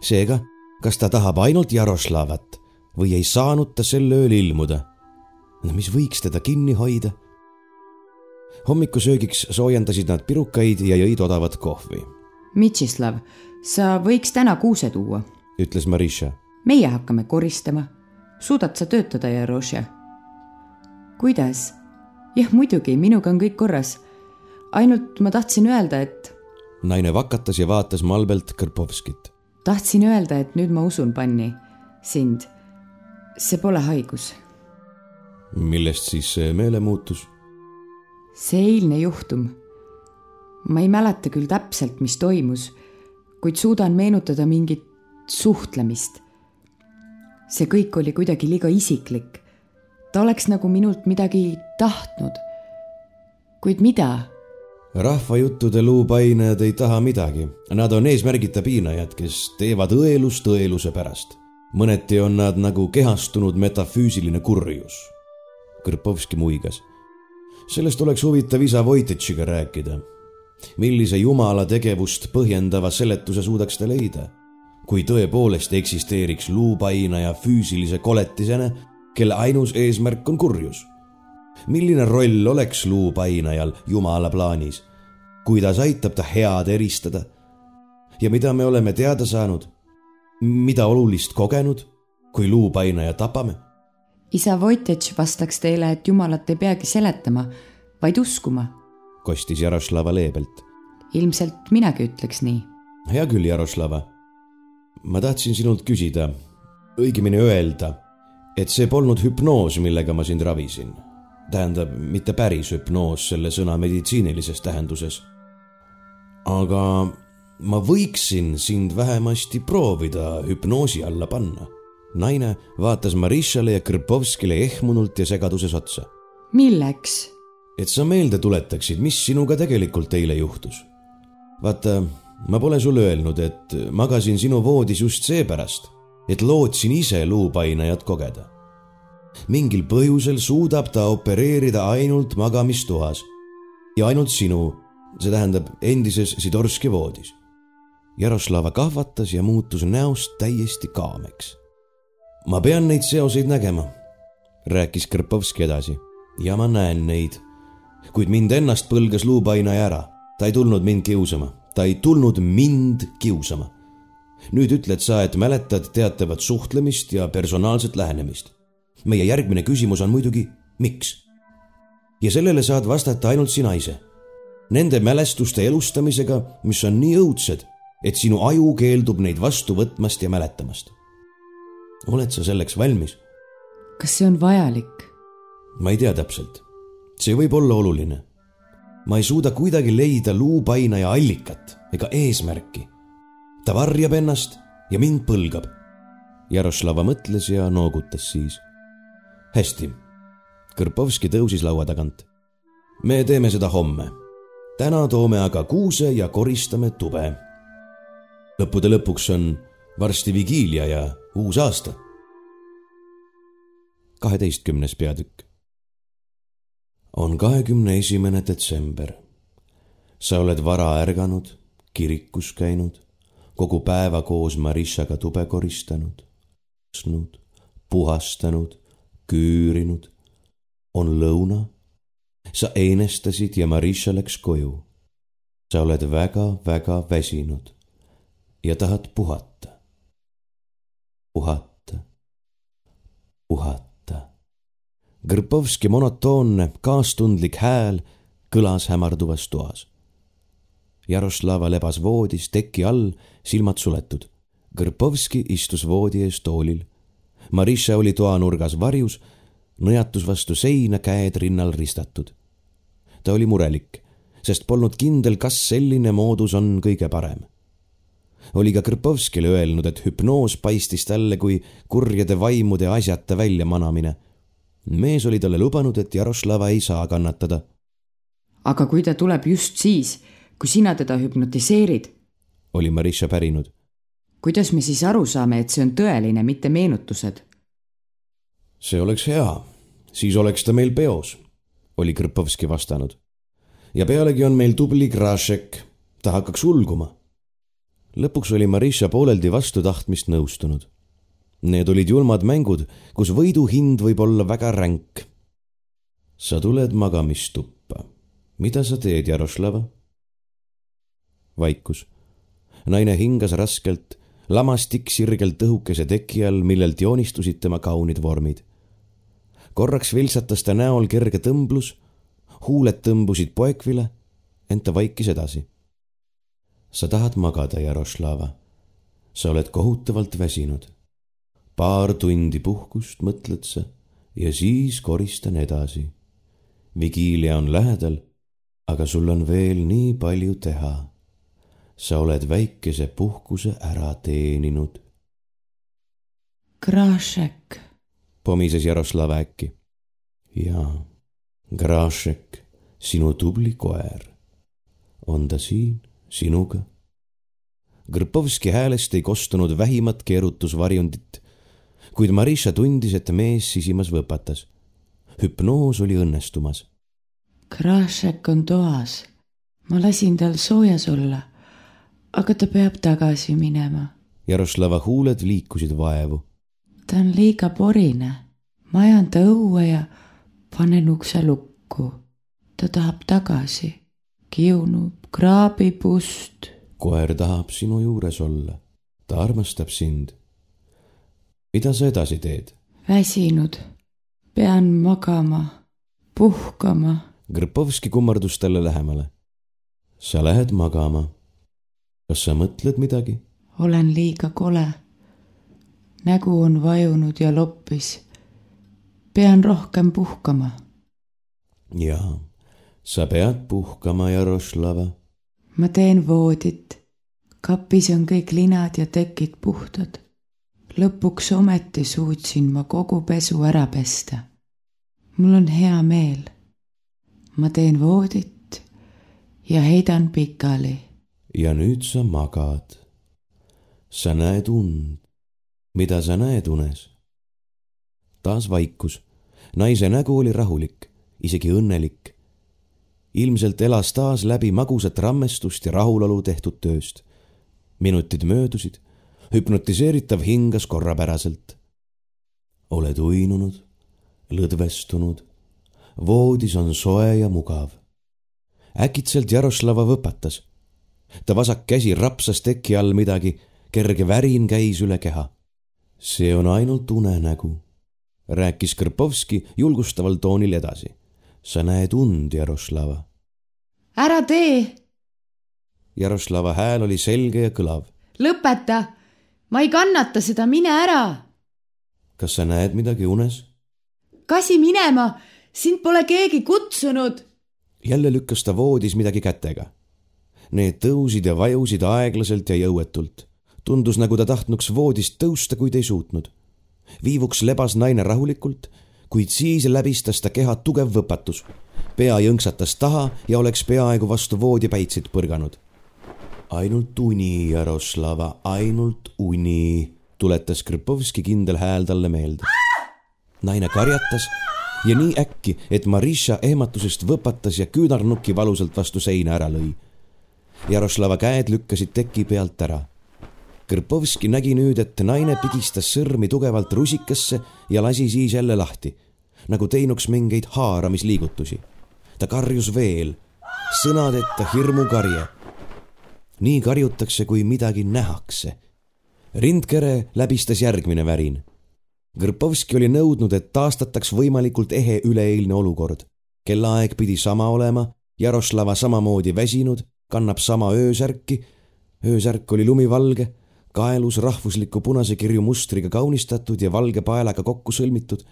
seega, kas ta tahab ainult Jaroslavat või ei saanud ta sel ööl ilmuda? no mis võiks teda kinni hoida hommikusöögiks soojendasid nad pirukaid ja jõid odavat kohvi. Mitšislav, sa võiks täna kuuse tuua, ütles Marisha. meie hakkame koristama. suudad sa töötada, Jaroša? Kuidas? jah, muidugi, minuga on kõik korras. ainult ma tahtsin öelda, et. naine vakatas ja vaatas malbelt Kõrpovskit. tahtsin öelda, et nüüd ma usun, Panni, sind. see pole haigus. millest siis see meelemuutus? see eilne juhtum. ma ei mäleta küll täpselt, mis toimus, kuid suudan meenutada mingit suhtlemist. see kõik oli kuidagi liiga isiklik. Ta oleks nagu minult midagi tahtnud. kuid mida? rahvajuttude luupainajad ei taha midagi, nad on eesmärgita piinajad, kes teevad õelust õeluse pärast. mõneti on nad nagu kehastunud metafüüsiline kurjus. Kõrpovski muigas sellest oleks huvitav isa Voititšiga rääkida. millise jumala tegevust põhjendava seletuse suudaks ta leida? kui tõepoolest eksisteeriks luupainaja füüsilise koletisena, kelle ainus eesmärk on kurjus. milline roll oleks luupainajal jumala plaanis? kuidas aitab ta head eristada? ja mida me oleme teada saanud? mida olulist kogenud, kui luupainaja tapame? isa Vojtitš vastaks teile, et Jumalat ei peagi seletama, vaid uskuma. kostis Jaroslava leebelt. ilmselt minagi ütleks nii. hea küll, Jaroslava. ma tahtsin sinult küsida, õigemini öelda, et see polnud hüpnoos, millega ma sind ravisin. tähendab, mitte päris hüpnoos selle sõna meditsiinilises tähenduses. aga ma võiksin sind vähemasti proovida hüpnoosi alla panna naine vaatas Marishale ja Krpovskile ehmunult ja segaduses otsa. milleks? et sa meelde tuletaksid, mis sinuga tegelikult eile juhtus. vaata, ma pole sulle öelnud, et magasin sinu voodis just seepärast, et lootsin ise luupainajat kogeda. mingil põhjusel suudab ta opereerida ainult magamistoas ja ainult sinu, see tähendab endises Sidorski voodis. Jaroslava kahvatas ja muutus näost täiesti kaameks. ma pean neid seoseid nägema, rääkis Krpovski edasi ja ma näen neid. kuid mind ennast põlgas luupainaja ära, ta ei tulnud mind kiusama ta ei tulnud mind kiusama. Nüüd ütled sa, et mäletad teatavat suhtlemist ja personaalset lähenemist. meie järgmine küsimus on muidugi, miks? ja sellele saad vastata ainult sina ise. Nende mälestuste elustamisega, mis on nii õudsed, et sinu aju keeldub neid vastu võtmast ja mäletamast. oled sa selleks valmis? kas see on vajalik? ma ei tea täpselt. see võib olla oluline ma ei suuda kuidagi leida luupainaja allikat ega eesmärki. Ta varjab ennast ja mind põlgab. Jaroslava mõtles ja noogutas siis. hästi. Kõrpovski tõusis laua tagant. me teeme seda homme. täna toome aga kuuse ja koristame tube. lõppude lõpuks on varsti vigiilia ja uus aasta. kaheteistkümnes peatükk on kahekümne esimene detsember. sa oled vara ärganud, kirikus käinud, kogu päeva koos Marissaga tube koristanud, pesnud, puhastanud, küürinud. on lõuna. sa eenestasid ja Marissa läks koju. sa oled väga-väga väsinud ja tahad puhata. puhata, puhata. Grpovski monotoonne, kaastundlik hääl kõlas hämarduvas toas. Jaroslava lebas voodis teki all, silmad suletud. Grpovski istus voodi ees toolil. Marisha oli toanurgas varjus, nõjatus vastu seina, käed rinnal ristatud. ta oli murelik, sest polnud kindel, kas selline moodus on kõige parem oli ka Krpovskile öelnud, et hüpnoos paistis talle kui kurjade vaimude asjata väljamanamine mees oli talle lubanud, et Jaroslava ei saa kannatada. aga kui ta tuleb just siis, kui sina teda hüpnotiseerid? oli Marisha pärinud. kuidas me siis aru saame, et see on tõeline, mitte meenutused? see oleks hea, siis oleks ta meil peos, oli Krpovski vastanud. ja pealegi on meil tubli Grašek, ta hakkaks ulguma. lõpuks oli Marisha pooleldi vastu tahtmist nõustunud Need olid julmad mängud, kus võidu hind võib olla väga ränk. sa tuled magamistuppa. mida sa teed, Jaroslava? Vaikus. naine hingas raskelt, lamas tikksirgelt õhukese teki all, millelt joonistusid tema kaunid vormid. korraks viltsatas ta näol kerge tõmblus, huuled tõmbusid poekvile, ent ta vaikis edasi. sa tahad magada, Jaroslava. sa oled kohutavalt väsinud paar tundi puhkust, mõtled sa, ja siis koristan edasi. vigiilia on lähedal, aga sul on veel nii palju teha. Sa oled väikese puhkuse ära teeninud. Grašek, pomises Jaroslav äkki. jaa, Grašek, sinu tubli koer. on ta siin sinuga? Grpovski häälest ei kostunud vähimatki erutusvarjundit kuid Marisha tundis, et mees sisimas võpatas. hüpnoos oli õnnestumas. Krašek on toas. ma lasin tal soojas olla, aga ta peab tagasi minema. Jaroslava huuled liikusid vaevu. ta on liiga porine. ma ajan ta õue ja panen ukse lukku. ta tahab tagasi, kiunub, kraabib ust. koer tahab sinu juures olla. ta armastab sind mida sa edasi teed? väsinud, pean magama, puhkama. Grpovski kummardus talle lähemale. sa lähed magama. Kas sa mõtled midagi? olen liiga kole. nägu on vajunud ja loppis. pean rohkem puhkama. jaa, sa pead puhkama, Jaroslava. ma teen voodit. kapis on kõik linad ja tekid puhtad lõpuks ometi suutsin ma kogu pesu ära pesta. mul on hea meel. ma teen voodit ja heidan pikali. Ja nüüd sa magad. sa näed und. mida sa näed unes? taas vaikus. naise nägu oli rahulik, isegi õnnelik. ilmselt elas taas läbi magusat rammestust ja rahulolu tehtud tööst. minutid möödusid, hüpnotiseeritav hingas korrapäraselt. oled uinunud, lõdvestunud, voodis on soe ja mugav. äkitselt Jaroslava võpatas ta vasak käsi rapsas teki all midagi, kerge värin käis üle keha. see on ainult unenägu, rääkis Krpovski julgustaval toonil edasi. sa näed und, Jaroslava. ära tee. Jaroslava hääl oli selge ja kõlav. lõpeta, ma ei kannata seda, mine ära. kas sa näed midagi unes? kasi minema, sind pole keegi kutsunud. jälle lükkas ta voodis midagi kätega Need tõusid ja vajusid aeglaselt ja jõuetult. tundus, nagu ta tahtnuks voodist tõusta, kuid ei suutnud. viivuks lebas naine rahulikult, kuid siis läbistas ta keha tugev võpatus. pea jõnksatas taha ja oleks peaaegu vastu voodipäitsit põrganud. ainult uni, Jaroslava, ainult uni, tuletas Kripovski kindel hääl talle meelde. naine karjatas ja nii äkki, et Marisha ehmatusest võpatas ja küünarnukki valusalt vastu seina ära lõi Jaroslava käed lükkasid teki pealt ära. Krpovski nägi nüüd, et naine pigistas sõrmi tugevalt rusikasse ja lasi siis jälle lahti, nagu teinuks mingeid haaramisliigutusi. ta karjus veel, sõnadeta hirmukarje. nii karjutakse, kui midagi nähakse. rindkere läbistas järgmine värin. Krpovski oli nõudnud, et taastataks võimalikult ehe üleeilne olukord. kellaaeg pidi sama olema, Jaroslava samamoodi väsinud kannab sama öösärki. öösärk oli lumivalge, kaelus rahvusliku punase kirju mustriga kaunistatud ja valge paelaga kokku sõlmitud.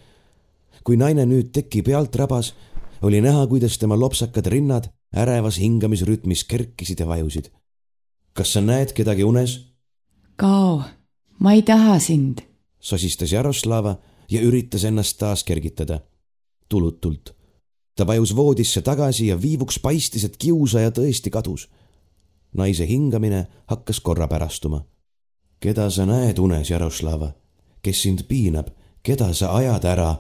kui naine nüüd teki pealt rabas, oli näha, kuidas tema lopsakad rinnad ärevas hingamisrütmis kerkisid ja vajusid. kas sa näed kedagi unes? kao, ma ei taha sind, sosistas Jaroslava ja üritas ennast taas kergitada. tulutult ta vajus voodisse tagasi ja viivuks paistis, et kiusaja tõesti kadus. naise hingamine hakkas korrapärastuma. keda sa näed unes, Jaroslava? kes sind piinab, keda sa ajad ära?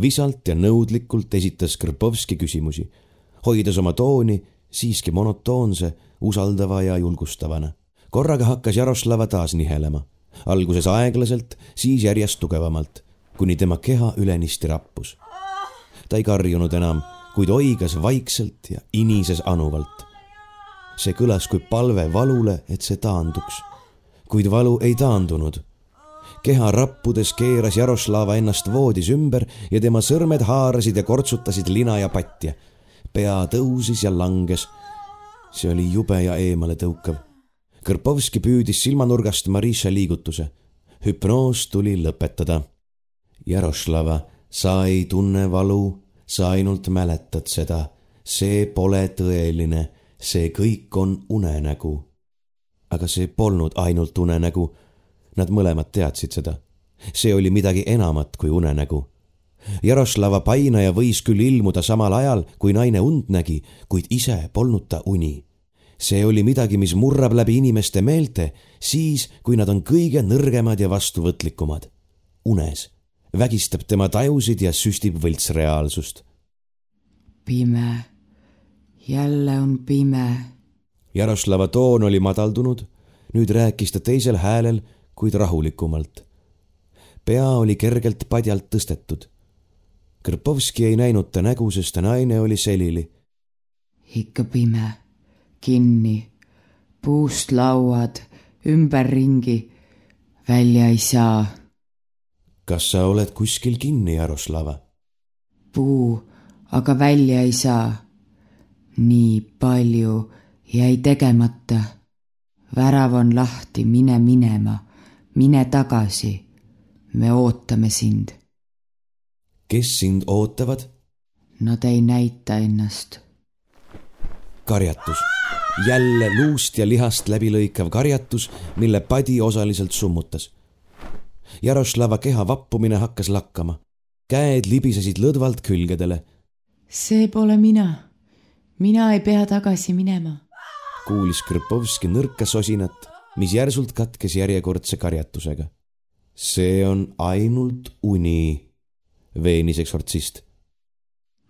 visalt ja nõudlikult esitas Krpovski küsimusi, hoides oma tooni siiski monotoonse, usaldava ja julgustavana. korraga hakkas Jaroslava taas nihelema, alguses aeglaselt, siis järjest tugevamalt, kuni tema keha ülenisti rappus ta ei karjunud enam, kuid oigas vaikselt ja inises anuvalt. see kõlas kui palve valule, et see taanduks. kuid valu ei taandunud. keha rappudes keeras Jaroslava ennast voodis ümber ja tema sõrmed haarasid ja kortsutasid lina ja patja. pea tõusis ja langes. see oli jube ja eemaletõukav. Kõrpovski püüdis silmanurgast Marisha liigutuse. hüpnoos tuli lõpetada. Jaroslava sa ei tunne valu, sa ainult mäletad seda. see pole tõeline, see kõik on unenägu. aga see polnud ainult unenägu. Nad mõlemad teadsid seda. see oli midagi enamat kui unenägu. Jaroslava painaja võis küll ilmuda samal ajal, kui naine und nägi, kuid ise polnud ta uni see oli midagi, mis murrab läbi inimeste meelte siis, kui nad on kõige nõrgemad ja vastuvõtlikumad. unes vägistab tema tajusid ja süstib võltsreaalsust. pime, jälle on pime. Jaroslava toon oli madaldunud, nüüd rääkis ta teisel häälel, kuid rahulikumalt. pea oli kergelt padjalt tõstetud. Krpovski ei näinud ta nägu, sest ta naine oli selili. ikka pime, kinni, puust lauad, ümberringi, välja ei saa kas sa oled kuskil kinni, Jaroslava? puu, aga välja ei saa. nii palju jäi tegemata. värav on lahti, mine minema, mine tagasi. me ootame sind. kes sind ootavad? Nad ei näita ennast. karjatus, jälle luust ja lihast läbilõikav karjatus, mille padi osaliselt summutas Jaroslava keha vappumine hakkas lakkama. käed libisesid lõdvalt külgedele. see pole mina. mina ei pea tagasi minema. kuulis Krpovski nõrka sosinat, mis järsult katkes järjekordse karjatusega. see on ainult uni, veenis eksortsist.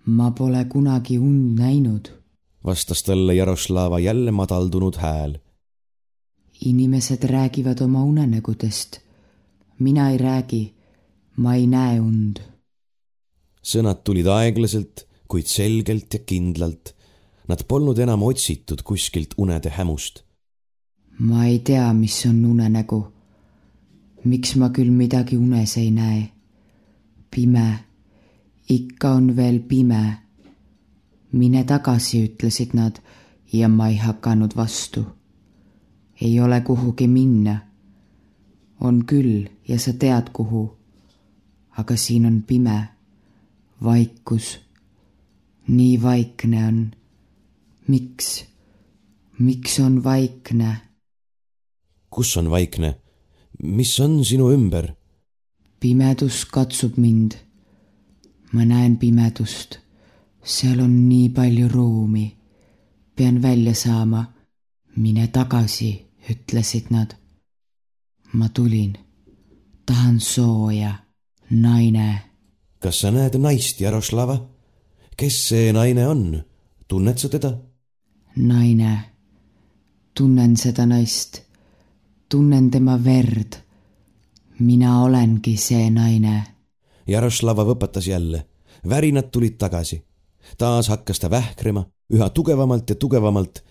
ma pole kunagi und näinud, vastas talle Jaroslava jälle madaldunud hääl. inimesed räägivad oma unenägudest. Mina ei räägi, ma ei näe und. sõnad tulid aeglaselt, kuid selgelt ja kindlalt Nad polnud enam otsitud kuskilt unede hämust. ma ei tea, mis on unenägu. miks ma küll midagi unes ei näe? pime, ikka on veel pime. mine tagasi, ütlesid nad ja ma ei hakanud vastu. ei ole kuhugi minna. On küll ja sa tead, kuhu. aga siin on pime, vaikus. nii vaikne on miks, miks on vaikne? kus on vaikne? mis on sinu ümber? pimedus katsub mind. ma näen pimedust. seal on nii palju ruumi. pean välja saama. mine tagasi, ütlesid nad. Ma tulin. tahan sooja. naine. kas sa näed naist, Jaroslava? kes see naine on? tunned sa teda? naine. tunnen seda naist, tunnen tema verd. mina olengi see naine. Jaroslava võpatas jälle, värinad tulid tagasi. taas hakkas ta vähkrema, üha tugevamalt ja tugevamalt,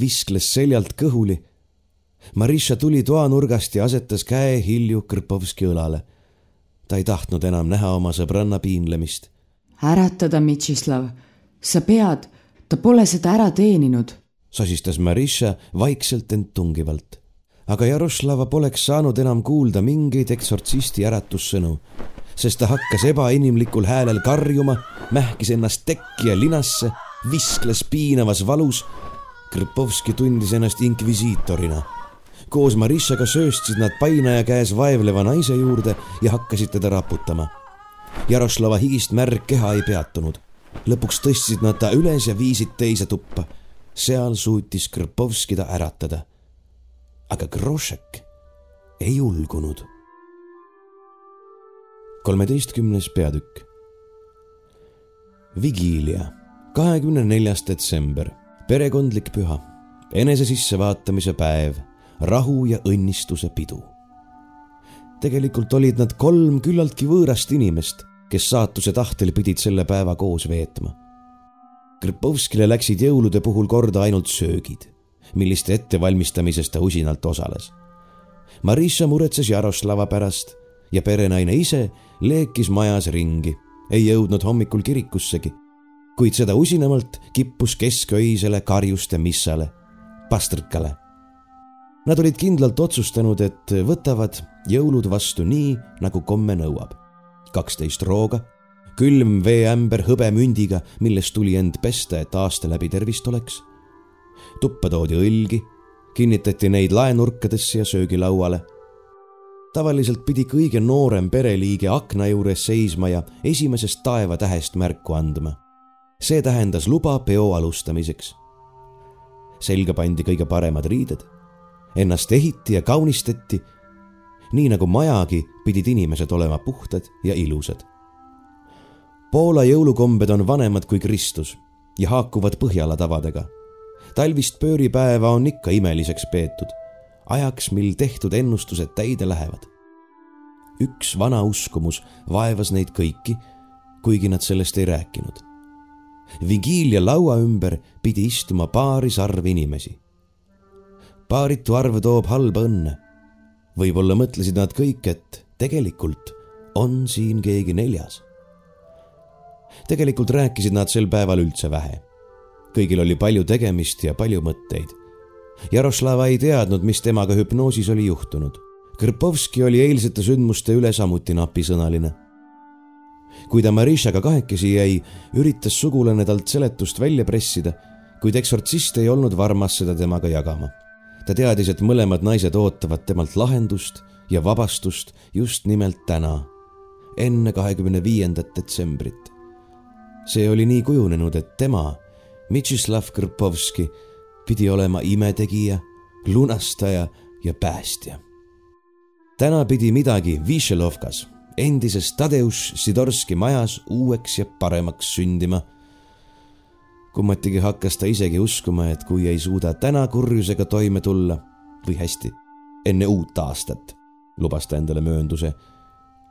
viskles seljalt kõhuli. Marisha tuli toanurgast ja asetas käe Hilju Krpovski õlale. ta ei tahtnud enam näha oma sõbranna piinlemist. äratada, Mitšislav, sa pead ta pole seda ära teeninud, sosistas Marisha vaikselt ent tungivalt. aga Jaroslava poleks saanud enam kuulda mingeid eksortsisti äratussõnu, sest ta hakkas ebainimlikul häälel karjuma, mähkis ennast tekki ja linasse, viskles piinavas valus. Krpovski tundis ennast inkvisiitorina. Koos Marishaga sööstsid nad painaja käes vaevleva naise juurde ja hakkasid teda raputama. Jaroslava higist märg keha ei peatunud lõpuks tõstsid nad ta üles ja viisid teise tuppa. seal suutis Krpovski ta äratada. aga Grošek ei julgunud. kolmeteistkümnes peatükk. Vigiilia, kahekümne neljas detsember, perekondlik püha, enese sissevaatamise päev, rahu ja õnnistuse pidu. tegelikult olid nad kolm küllaltki võõrast inimest kes saatuse tahtel pidid selle päeva koos veetma. Krpovskile läksid jõulude puhul korda ainult söögid, milliste ettevalmistamises ta usinalt osales. Marisha muretses Jaroslava pärast ja perenaine ise leekis majas ringi, ei jõudnud hommikul kirikussegi, kuid seda usinamalt kippus kesköisele karjuste missale, pastrikale. Nad olid kindlalt otsustanud, et võtavad jõulud vastu nii, nagu komme nõuab kaksteist rooga, külm veeämber hõbemündiga, millest tuli end pesta, et aasta läbi tervist oleks. tuppa toodi õlgi, kinnitati neid laenurkadesse ja söögilauale. tavaliselt pidi kõige noorem pereliige akna juures seisma ja esimesest taevatähest märku andma. see tähendas luba peo alustamiseks. selga pandi kõige paremad riided, ennast ehiti ja kaunistati nii nagu majagi, pidid inimesed olema puhtad ja ilusad. Poola jõulukombed on vanemad kui Kristus ja haakuvad Põhjala tavadega. talvist pööripäeva on ikka imeliseks peetud, ajaks, mil tehtud ennustused täide lähevad. üks vana uskumus vaevas neid kõiki, kuigi nad sellest ei rääkinud. vigiilia laua ümber pidi istuma paaris arv inimesi. Paaritu arv toob halba õnne võib-olla mõtlesid nad kõik, et tegelikult on siin keegi neljas. tegelikult rääkisid nad sel päeval üldse vähe. kõigil oli palju tegemist ja palju mõtteid. Jaroslava ei teadnud, mis temaga hüpnoosis oli juhtunud. Krpovski oli eilsete sündmuste üle samuti napisõnaline. kui ta Marishaga kahekesi jäi, üritas sugulane talt seletust välja pressida, kuid eksortsist ei olnud varmas seda temaga jagama ta teadis, et mõlemad naised ootavad temalt lahendust ja vabastust just nimelt täna, enne kahekümne viiendat detsembrit. see oli nii kujunenud, et tema, Mitšislav Krpovski, pidi olema imetegija, lunastaja ja päästja. täna pidi midagi Višelovkas, endises Tadeusz Sidorski majas uueks ja paremaks sündima. Kummatigi hakkas ta isegi uskuma, et kui ei suuda täna kurjusega toime tulla või hästi, enne uut aastat, lubas ta endale möönduse,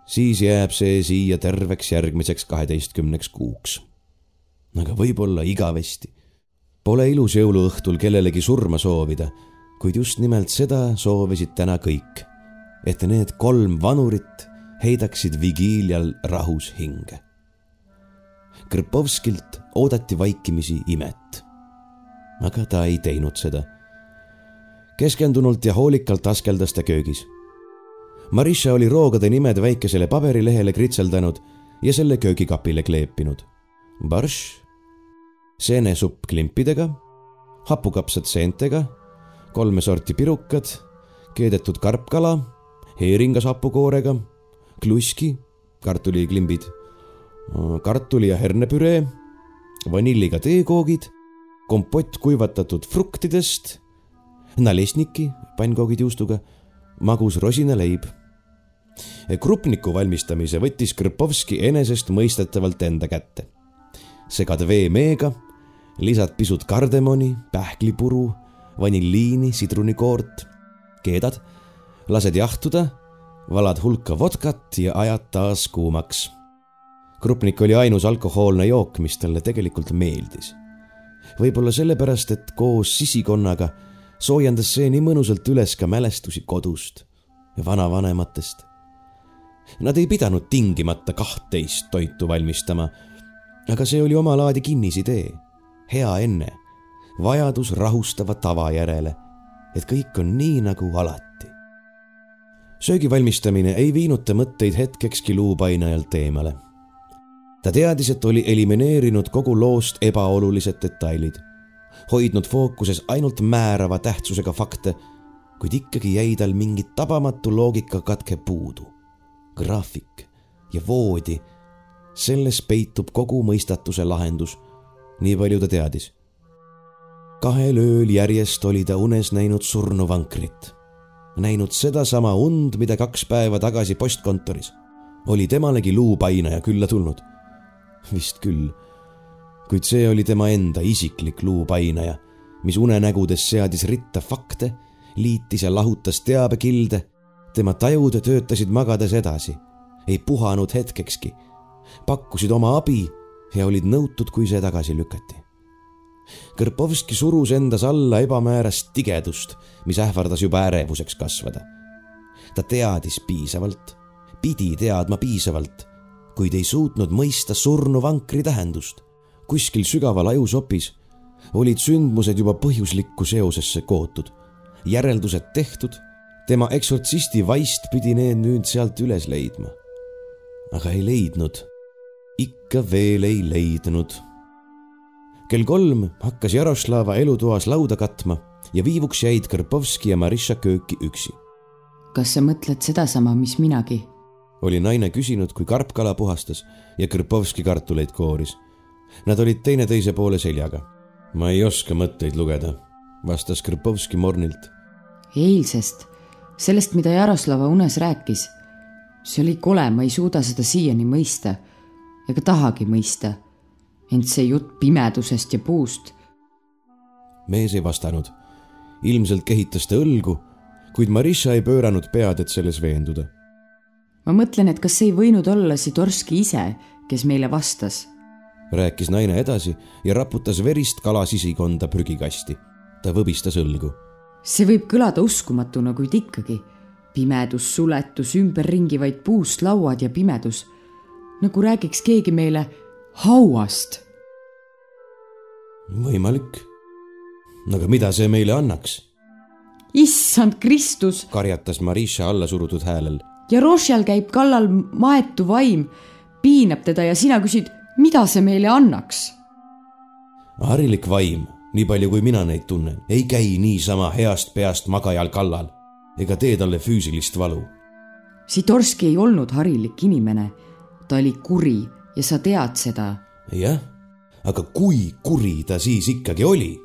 siis jääb see siia terveks järgmiseks kaheteistkümneks kuuks. aga võib-olla igavesti Pole ilus jõuluõhtul kellelegi surma soovida, kuid just nimelt seda soovisid täna kõik, et need kolm vanurit heidaksid vigiilial rahus hinge. Krpovskilt oodati vaikimisi imet. aga ta ei teinud seda. keskendunult ja hoolikalt askeldas ta köögis. Marisha oli roogade nimed väikesele paberilehele kritseldanud ja selle köögikapile kleepinud. Barš seenesupp klimpidega, hapukapsad seentega, kolme sorti pirukad, keedetud karpkala, heeringas hapukoorega, kluski, kartuliklimbid, kartuli ja hernepüree, vanilliga teekoogid, kompott kuivatatud fruktidest, nalesniki, pannkoogid juustuga, magus rosinaleib. krupniku valmistamise võttis Krpovski enesestmõistetavalt enda kätte segad veemeega, lisad pisut kardemoni, pähklipuru, vanilliini, sidrunikoort, keedad, lased jahtuda, valad hulka vodkat ja ajad taas kuumaks. Krupnik oli ainus alkohoolne jook, mis talle tegelikult meeldis. võib-olla sellepärast, et koos sisikonnaga soojendas see nii mõnusalt üles ka mälestusi kodust ja vanavanematest. Nad ei pidanud tingimata kahtteist toitu valmistama aga see oli omalaadi kinnisidee, hea enne, vajadus rahustava tava järele, et kõik on nii nagu alati. söögi valmistamine ei viinud ta mõtteid hetkekski luupainajalt eemale. Ta teadis, et oli elimineerinud kogu loost ebaolulised detailid, hoidnud fookuses ainult määrava tähtsusega fakte, kuid ikkagi jäi tal mingi tabamatu loogikakatke puudu. graafik ja voodi selles peitub kogu mõistatuse lahendus, nii palju ta teadis. kahel ööl järjest oli ta unes näinud surnuvankrit, näinud sedasama und, mida kaks päeva tagasi postkontoris oli temalegi luupainaja külla tulnud. Vist küll, kuid see oli tema enda isiklik luupainaja, mis unenägudes seadis ritta fakte, liitis ja lahutas teabekilde. tema tajud töötasid magades edasi, ei puhanud hetkekski pakkusid oma abi ja olid nõutud, kui see tagasi lükati. Kõrpovski surus endas alla ebamäärast tigedust, mis ähvardas juba ärevuseks kasvada. ta teadis piisavalt, pidi teadma piisavalt, kuid ei suutnud mõista surnuvankri tähendust. kuskil sügaval ajusopis olid sündmused juba põhjuslikku seosesse kootud, järeldused tehtud, tema eksortsisti vaist pidi need nüüd sealt üles leidma. aga ei leidnud ikka veel ei leidnud. kell kolm hakkas Jaroslava elutoas lauda katma ja viivuks jäid Kõrpovski ja Marisha kööki üksi. kas sa mõtled sedasama, mis minagi? Oli naine küsinud, kui karpkala puhastas ja Kõrpovski kartuleid kooris. Nad olid teineteise poole seljaga. ma ei oska mõtteid lugeda, vastas Kõrpovski mornilt. eilsest, sellest, mida Jaroslava unes rääkis. see oli kole, ma ei suuda seda siiani mõista ega tahagi mõista. ent see jutt pimedusest ja puust. mees ei vastanud. ilmselt kehitas ta õlgu, kuid Marisha ei pööranud pead, et selles veenduda. Ma mõtlen, et kas ei võinud olla Sidorski ise, kes meile vastas. rääkis naine edasi ja raputas verist kala sisikonda prügikasti. ta võbistas õlgu. see võib kõlada uskumatuna, kuid ikkagi pimedus, suletus, ümberringi vaid puust lauad ja pimedus nagu räägiks keegi meile hauast. võimalik. aga mida see meile annaks? issand Kristus, karjatas Marisha allasurutud häälel. Ja Rošjal käib kallal maetu vaim, piinab teda ja sina küsid, mida see meile annaks? harilik vaim, nii palju kui mina neid tunnen, ei käi niisama heast peast magajal kallal ega tee talle füüsilist valu. Sitorski ei olnud harilik inimene ta oli kuri ja sa tead seda. jah, aga kui kuri ta siis ikkagi oli?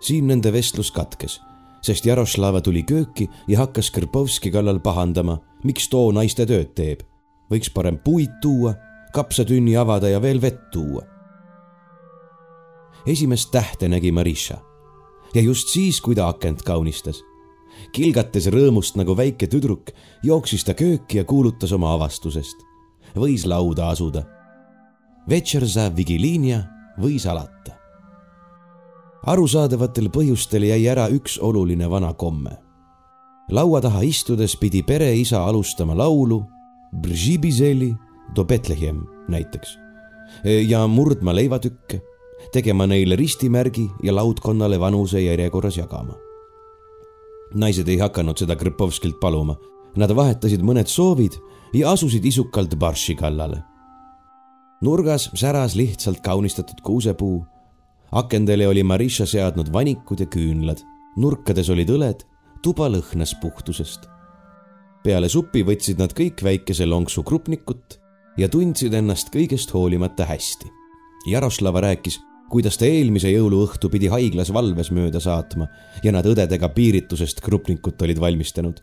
siin nende vestlus katkes, sest Jaroslava tuli kööki ja hakkas Krpovski kallal pahandama, miks too naiste tööd teeb. võiks parem puid tuua, kapsatünni avada ja veel vett tuua. esimest tähte nägi Marisha ja just siis, kui ta akent kaunistas. kilgates rõõmust nagu väike tüdruk, jooksis ta kööki ja kuulutas oma avastusest. võis lauda asuda. Večerza Vigilinia võis alata arusaadavatel põhjustel jäi ära üks oluline vana komme. laua taha istudes pidi pereisa alustama laulu Bržibizeli do Betlehem näiteks ja murdma leivatükke, tegema neile ristimärgi ja laudkonnale vanuse järjekorras jagama. naised ei hakanud seda Krpovskilt paluma, nad vahetasid mõned soovid ja asusid isukalt barši kallale. nurgas säras lihtsalt kaunistatud kuusepuu akendele oli Marisha seadnud vanikud ja küünlad, nurkades olid õled, tuba lõhnas puhtusest. peale supi võtsid nad kõik väikese lonksu krupnikut ja tundsid ennast kõigest hoolimata hästi. Jaroslava rääkis, kuidas ta eelmise jõuluõhtu pidi haiglas valves mööda saatma ja nad õdedega piiritusest krupnikut olid valmistanud.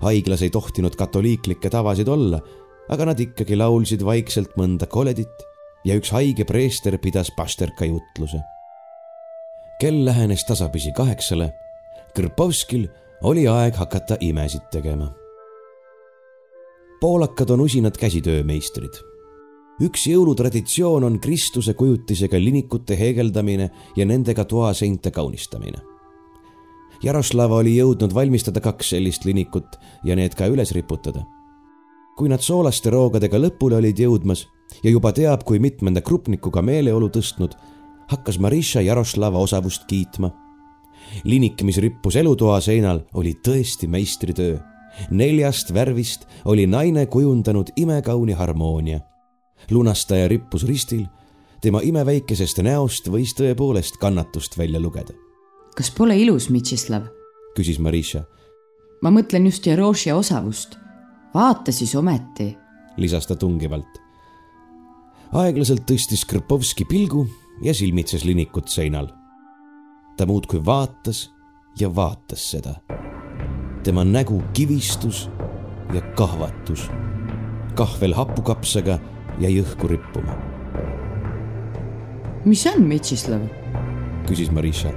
haiglas ei tohtinud katoliiklikke tavasid olla, aga nad ikkagi laulsid vaikselt mõnda koledit ja üks haige preester pidas pasterka jutluse. kell lähenes tasapisi kaheksale. Krpovskil oli aeg hakata imesid tegema. poolakad on usinad käsitöömeistrid. üks jõulutraditsioon on Kristuse kujutisega linikute heegeldamine ja nendega toaseinte kaunistamine. Jaroslava oli jõudnud valmistada kaks sellist linikut ja need ka üles riputada kui nad soolaste roogadega lõpule olid jõudmas ja juba teab, kui mitmenda krupnikuga meeleolu tõstnud, hakkas Marisha Jaroslava osavust kiitma. linik, mis rippus elutoa seinal, oli tõesti meistritöö. neljast värvist oli naine kujundanud imekauni harmoonia. lunastaja rippus ristil, tema imeväikesest näost võis tõepoolest kannatust välja lugeda. kas pole ilus, Mitšislav? küsis Marisha. ma mõtlen just Jerošia osavust vaata siis ometi, lisas ta tungivalt. Aeglaselt tõstis Krpovski pilgu ja silmitses linikut seinal. ta muudkui vaatas ja vaatas seda. tema nägu kivistus ja kahvatus. kahvel hapukapsaga jäi õhku rippuma. mis see on, Mitšislav? küsis Marisha.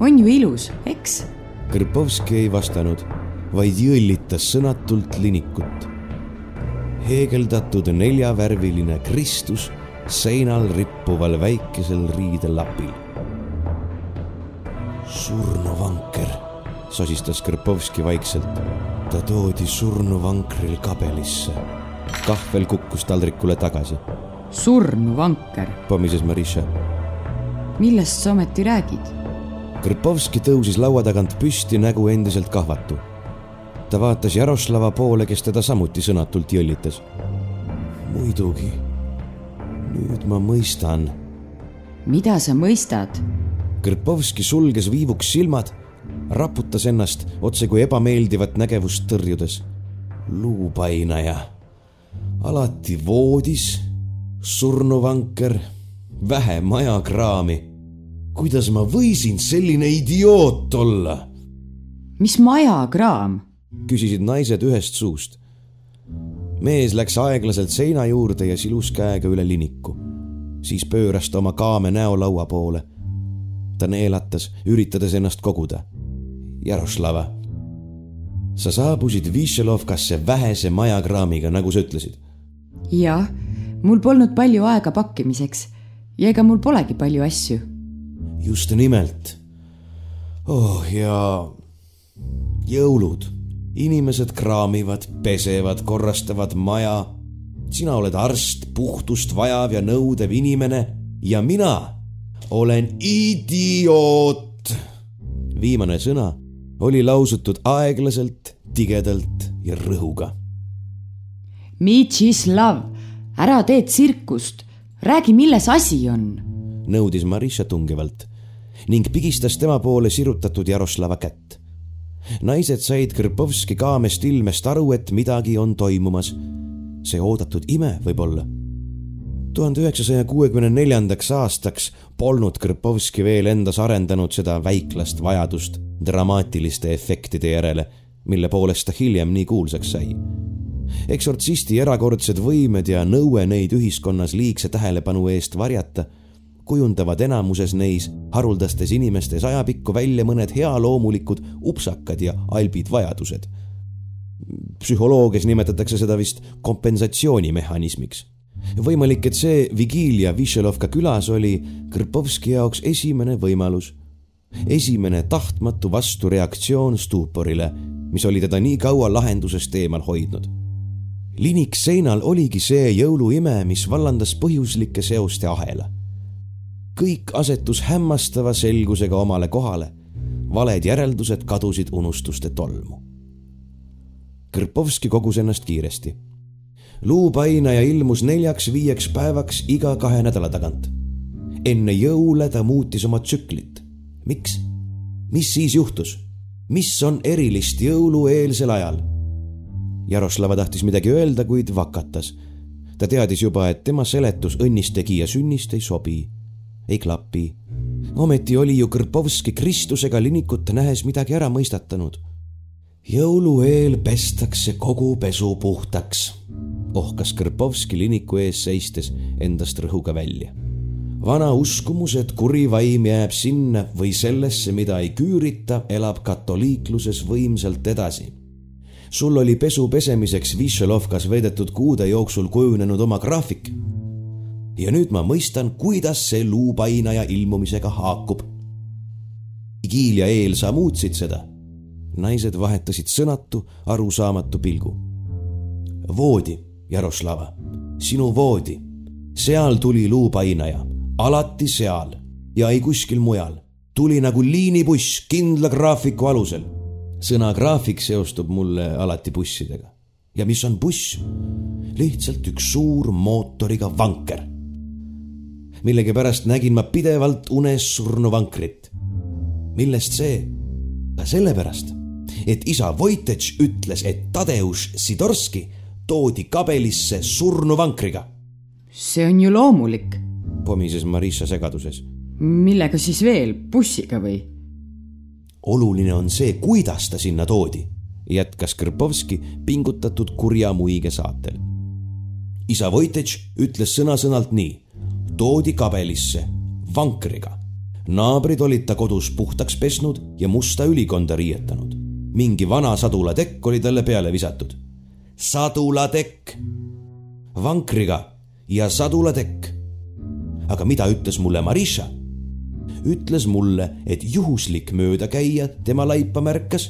on ju ilus, eks? Krpovski ei vastanud vaid jõllitas sõnatult linikut. Heegeldatud neljavärviline Kristus seinal rippuval väikesel riidelapil. surnuvanker, sosistas Krpovski vaikselt. ta toodi surnuvankril kabelisse. kahvel kukkus taldrikule tagasi. surnuvanker, pomises Marisha. millest sa ometi räägid? Krpovski tõusis laua tagant püsti, nägu endiselt kahvatu ta vaatas Jaroslava poole, kes teda samuti sõnatult jõllitas. muidugi, nüüd ma mõistan. mida sa mõistad? Krpovski sulges viivuks silmad, raputas ennast otse kui ebameeldivat nägevust tõrjudes. luupainaja, alati voodis, surnuvanker, vähe majakraami. kuidas ma võisin selline idioot olla? mis majakraam? Küsisid naised ühest suust. mees läks aeglaselt seina juurde ja silus käega üle liniku. siis pööras ta oma kaame näo laua poole. ta neelatas, üritades ennast koguda. Jaroslava, sa saabusid Višelovkasse vähese majakraamiga, nagu sa ütlesid. jah, mul polnud palju aega pakkimiseks ja ega mul polegi palju asju. just nimelt. oh ja jõulud inimesed kraamivad, pesevad, korrastavad maja. sina oled arst, puhtust vajav ja nõudev inimene ja mina olen idioot. viimane sõna oli lausutud aeglaselt, tigedalt ja rõhuga. Mitšislav, ära tee tsirkust, räägi, milles asi on, nõudis Marisha tungivalt ning pigistas tema poole sirutatud Jaroslava kätt naised said Krpovski kaamest ilmest aru, et midagi on toimumas. see oodatud ime võib-olla. tuhande üheksasaja kuuekümne neljandaks aastaks polnud Krpovski veel endas arendanud seda väiklast vajadust dramaatiliste efektide järele, mille poolest ta hiljem nii kuulsaks sai. eksortsisti erakordsed võimed ja nõue neid ühiskonnas liigse tähelepanu eest varjata kujundavad enamuses neis haruldastes inimestes ajapikku välja mõned healoomulikud upsakad ja albid vajadused. psühholoogias nimetatakse seda vist kompensatsioonimehhanismiks võimalik, et see vigiilia Višelovka külas oli Krpovski jaoks esimene võimalus, esimene tahtmatu vastureaktsioon stuuporile, mis oli teda nii kaua lahendusest eemal hoidnud. linik seinal oligi see jõuluime, mis vallandas põhjuslike seoste ahela. Kõik asetus hämmastava selgusega omale kohale, valed järeldused kadusid unustuste tolmu. Krpovski kogus ennast kiiresti luupainaja ilmus neljaks-viieks päevaks iga kahe nädala tagant. enne jõule ta muutis oma tsüklit. miks? mis siis juhtus? mis on erilist jõulueelsel ajal? Jaroslava tahtis midagi öelda, kuid vakatas. ta teadis juba, et tema seletus õnnistegija sünnist ei sobi, ei klapi. ometi oli ju Kõrpovski Kristusega linikut nähes midagi ära mõistatanud. jõulu eel pestakse kogu pesu puhtaks ohkas Kõrpovski liniku ees seistes endast rõhuga välja. vana uskumus, et kuri vaim jääb sinna või sellesse, mida ei küürita, elab katoliikluses võimsalt edasi. sul oli pesu pesemiseks Višelovkas veedetud kuude jooksul kujunenud oma graafik. Ja nüüd ma mõistan, kuidas see luupainaja ilmumisega haakub. Igiilia eel sa muutsid seda naised vahetasid sõnatu, arusaamatu pilgu. voodi Jaroslava, sinu voodi. seal tuli luupainaja, alati seal ja ei kuskil mujal. tuli nagu liinibuss kindla graafiku alusel. sõna graafik seostub mulle alati bussidega. ja mis on buss? lihtsalt üks suur mootoriga vanker. Millegipärast nägin ma pidevalt unes surnuvankrit. millest see? ka sellepärast, et isa Voitech ütles, et Tadeusz Sidorski toodi kabelisse surnuvankriga. see on ju loomulik. pomises Marissa segaduses. millega siis veel, bussiga või? oluline on see, kuidas ta sinna toodi, jätkas Krpovski pingutatud kurja muige saatel. isa Voitech ütles sõna-sõnalt nii. Toodi kabelisse, vankriga. naabrid olid ta kodus puhtaks pesnud ja musta ülikonda riietanud. mingi vana sadulatekk oli talle peale visatud sadulatekk, vankriga ja sadulatekk. aga mida ütles mulle Marisha? ütles mulle, et juhuslik möödakäija tema laipa märkas,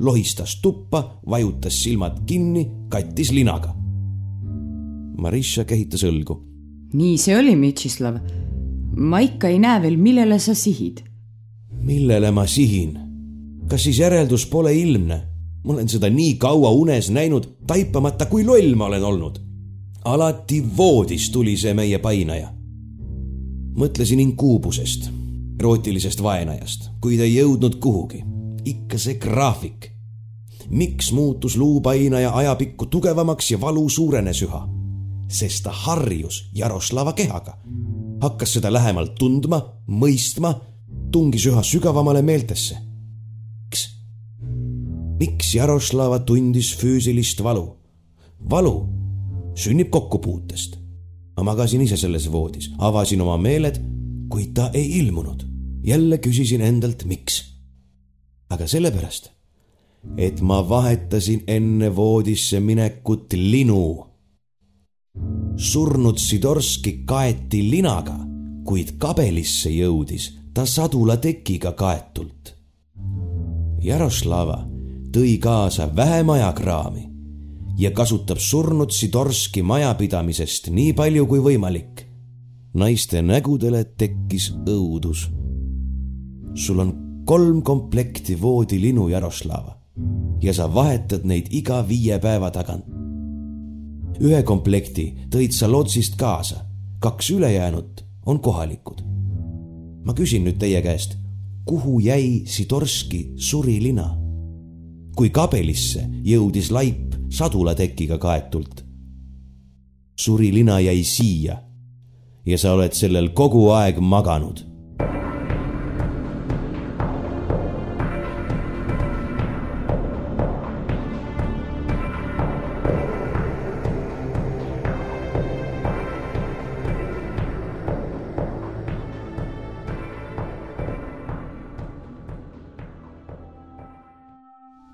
lohistas tuppa, vajutas silmad kinni, kattis linaga. Marisha kehitas õlgu. Nii see oli, Mitšislav. ma ikka ei näe veel, millele sa sihid. millele ma sihin? kas siis järeldus pole ilmne? ma olen seda nii kaua unes näinud, taipamata, kui loll ma olen olnud. alati voodis tuli see meie painaja. mõtlesin inkuubusest, erootilisest vaenajast, kuid ei jõudnud kuhugi. ikka see graafik. miks muutus luupainaja ajapikku tugevamaks ja valu suurenes üha? Sest ta harjus Jaroslava kehaga, hakkas seda lähemalt tundma, mõistma, tungis üha sügavamale meeltesse miks Jaroslava tundis füüsilist valu? valu sünnib kokkupuutest. ma magasin ise selles voodis, avasin oma meeled, kuid ta ei ilmunud. jälle küsisin endalt, miks. aga sellepärast, et ma vahetasin enne voodisse minekut linu. Surnud Sidorski kaeti linaga, kuid kabelisse jõudis ta sadulatekiga kaetult. Jaroslava tõi kaasa vähem ajakraami ja kasutab surnud Sidorski majapidamisest nii palju kui võimalik. naiste nägudele tekkis õudus. sul on kolm komplekti voodilinu, Jaroslava, ja sa vahetad neid iga viie päeva tagant. Ühe komplekti tõid sa lotsist kaasa, kaks ülejäänut on kohalikud. ma küsin nüüd teie käest, kuhu jäi Sidorski surilina? kui kabelisse jõudis laip sadulatekiga kaetult. surilina jäi siia, ja sa oled sellel kogu aeg maganud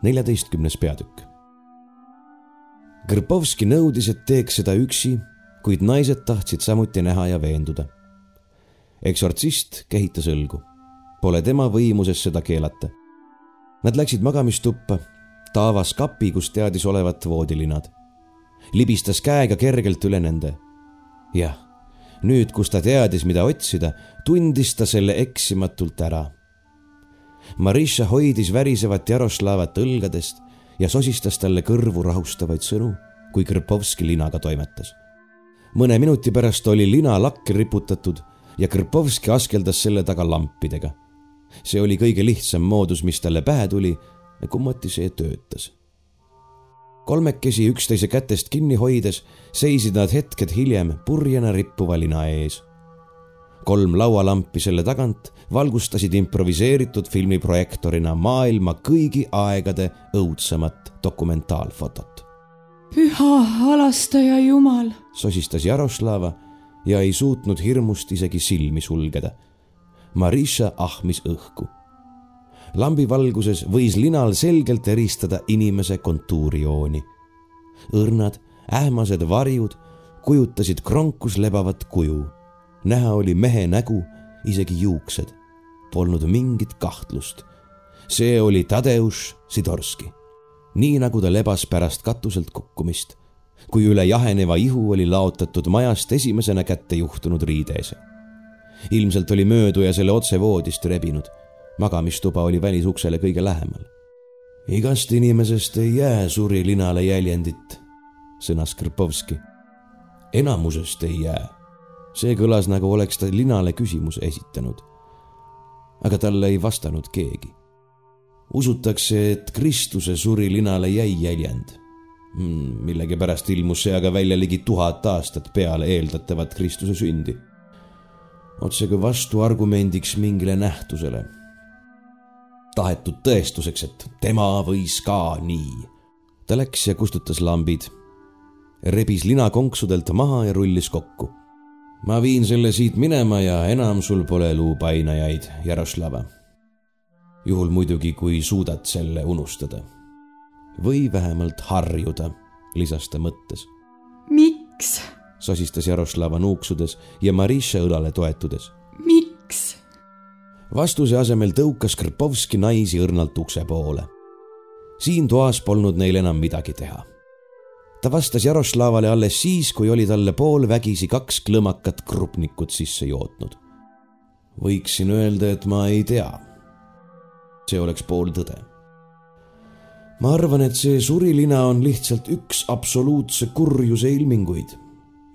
neljateistkümnes peatükk. Kõrpovski nõudis, et teeks seda üksi, kuid naised tahtsid samuti näha ja veenduda. eksortsist kehitas õlgu. Pole tema võimuses seda keelata. Nad läksid magamistuppa, ta avas kapi, kus teadis olevat voodilinad. libistas käega kergelt üle nende. jah, nüüd, kus ta teadis, mida otsida, tundis ta selle eksimatult ära Marisha hoidis värisevat Jaroslavat õlgadest ja sosistas talle kõrvu rahustavaid sõnu, kui Krpovski linaga toimetas. mõne minuti pärast oli lina lakke riputatud ja Krpovski askeldas selle taga lampidega. see oli kõige lihtsam moodus, mis talle pähe tuli ja kummati see töötas. kolmekesi üksteise kätest kinni hoides seisid nad hetked hiljem purjena rippuva lina ees kolm laualampi selle tagant valgustasid improviseeritud filmiprojektorina maailma kõigi aegade õudsemat dokumentaalfotot. püha alastaja Jumal, sosistas Jaroslava ja ei suutnud hirmust isegi silmi sulgeda. Marisha ahmis õhku. lambi valguses võis linal selgelt eristada inimese kontuurijooni. õrnad, ähmased varjud kujutasid kronkus lebavat kuju näha oli mehe nägu, isegi juuksed. Polnud mingit kahtlust. see oli Tadeusz Sidorski. nii nagu ta lebas pärast katuselt kukkumist, kui üle jaheneva ihu oli laotatud majast esimesena kätte juhtunud riideese. ilmselt oli mööduja selle otse voodist rebinud. magamistuba oli välisuksele kõige lähemal. igast inimesest ei jää surilinale jäljendit, sõnas Krpovski. enamusest ei jää see kõlas, nagu oleks ta linale küsimuse esitanud. aga talle ei vastanud keegi. usutakse, et Kristuse suri linale jäi jäljend hmm,. millegipärast ilmus see aga välja ligi tuhat aastat peale eeldatavat Kristuse sündi. otsekui vastuargumendiks mingile nähtusele. tahetud tõestuseks, et tema võis ka nii. ta läks ja kustutas lambid rebis lina konksudelt maha ja rullis kokku ma viin selle siit minema ja enam sul pole luupainajaid, Jaroslava. juhul muidugi, kui suudad selle unustada. või vähemalt harjuda, lisas ta mõttes. miks? sosistas Jaroslava nuuksudes ja Marisha õlale toetudes. miks? vastuse asemel tõukas Krpovski naisi õrnalt ukse poole. siin toas polnud neil enam midagi teha ta vastas Jaroslavale alles siis, kui oli talle poolvägisi kaks klõmakat krupnikut sisse jootnud. võiksin öelda, et ma ei tea. see oleks pooltõde. ma arvan, et see surilina on lihtsalt üks absoluutse kurjuse ilminguid,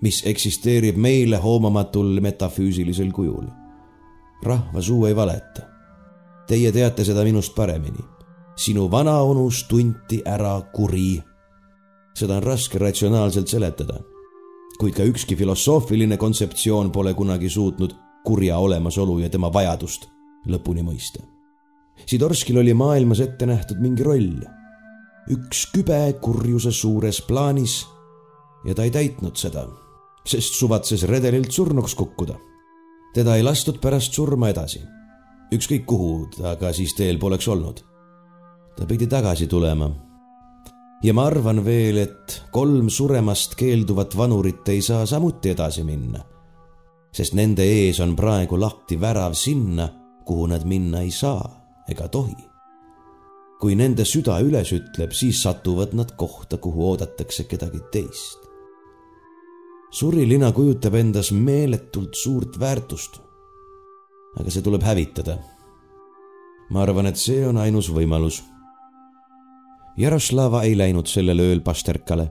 mis eksisteerib meile hoomamatul metafüüsilisel kujul. rahva suu ei valeta. Teie teate seda minust paremini. sinu vanaonus tunti ära kuri seda on raske ratsionaalselt seletada. kuid ka ükski filosoofiline kontseptsioon pole kunagi suutnud kurja olemasolu ja tema vajadust lõpuni mõista. Sidorskil oli maailmas ette nähtud mingi roll, üks kübe kurjuse suures plaanis ja ta ei täitnud seda, sest suvatses redelilt surnuks kukkuda. teda ei lastud pärast surma edasi, ükskõik kuhu ta ka siis teel poleks olnud. ta pidi tagasi tulema ja ma arvan veel, et kolm suremast keelduvat vanurit ei saa samuti edasi minna, sest nende ees on praegu lahti värav sinna, kuhu nad minna ei saa ega tohi. kui nende süda üles ütleb, siis satuvad nad kohta, kuhu oodatakse kedagi teist. surilina kujutab endas meeletult suurt väärtust. aga see tuleb hävitada. ma arvan, et see on ainus võimalus Jaroslava ei läinud sellel ööl Pasterkale.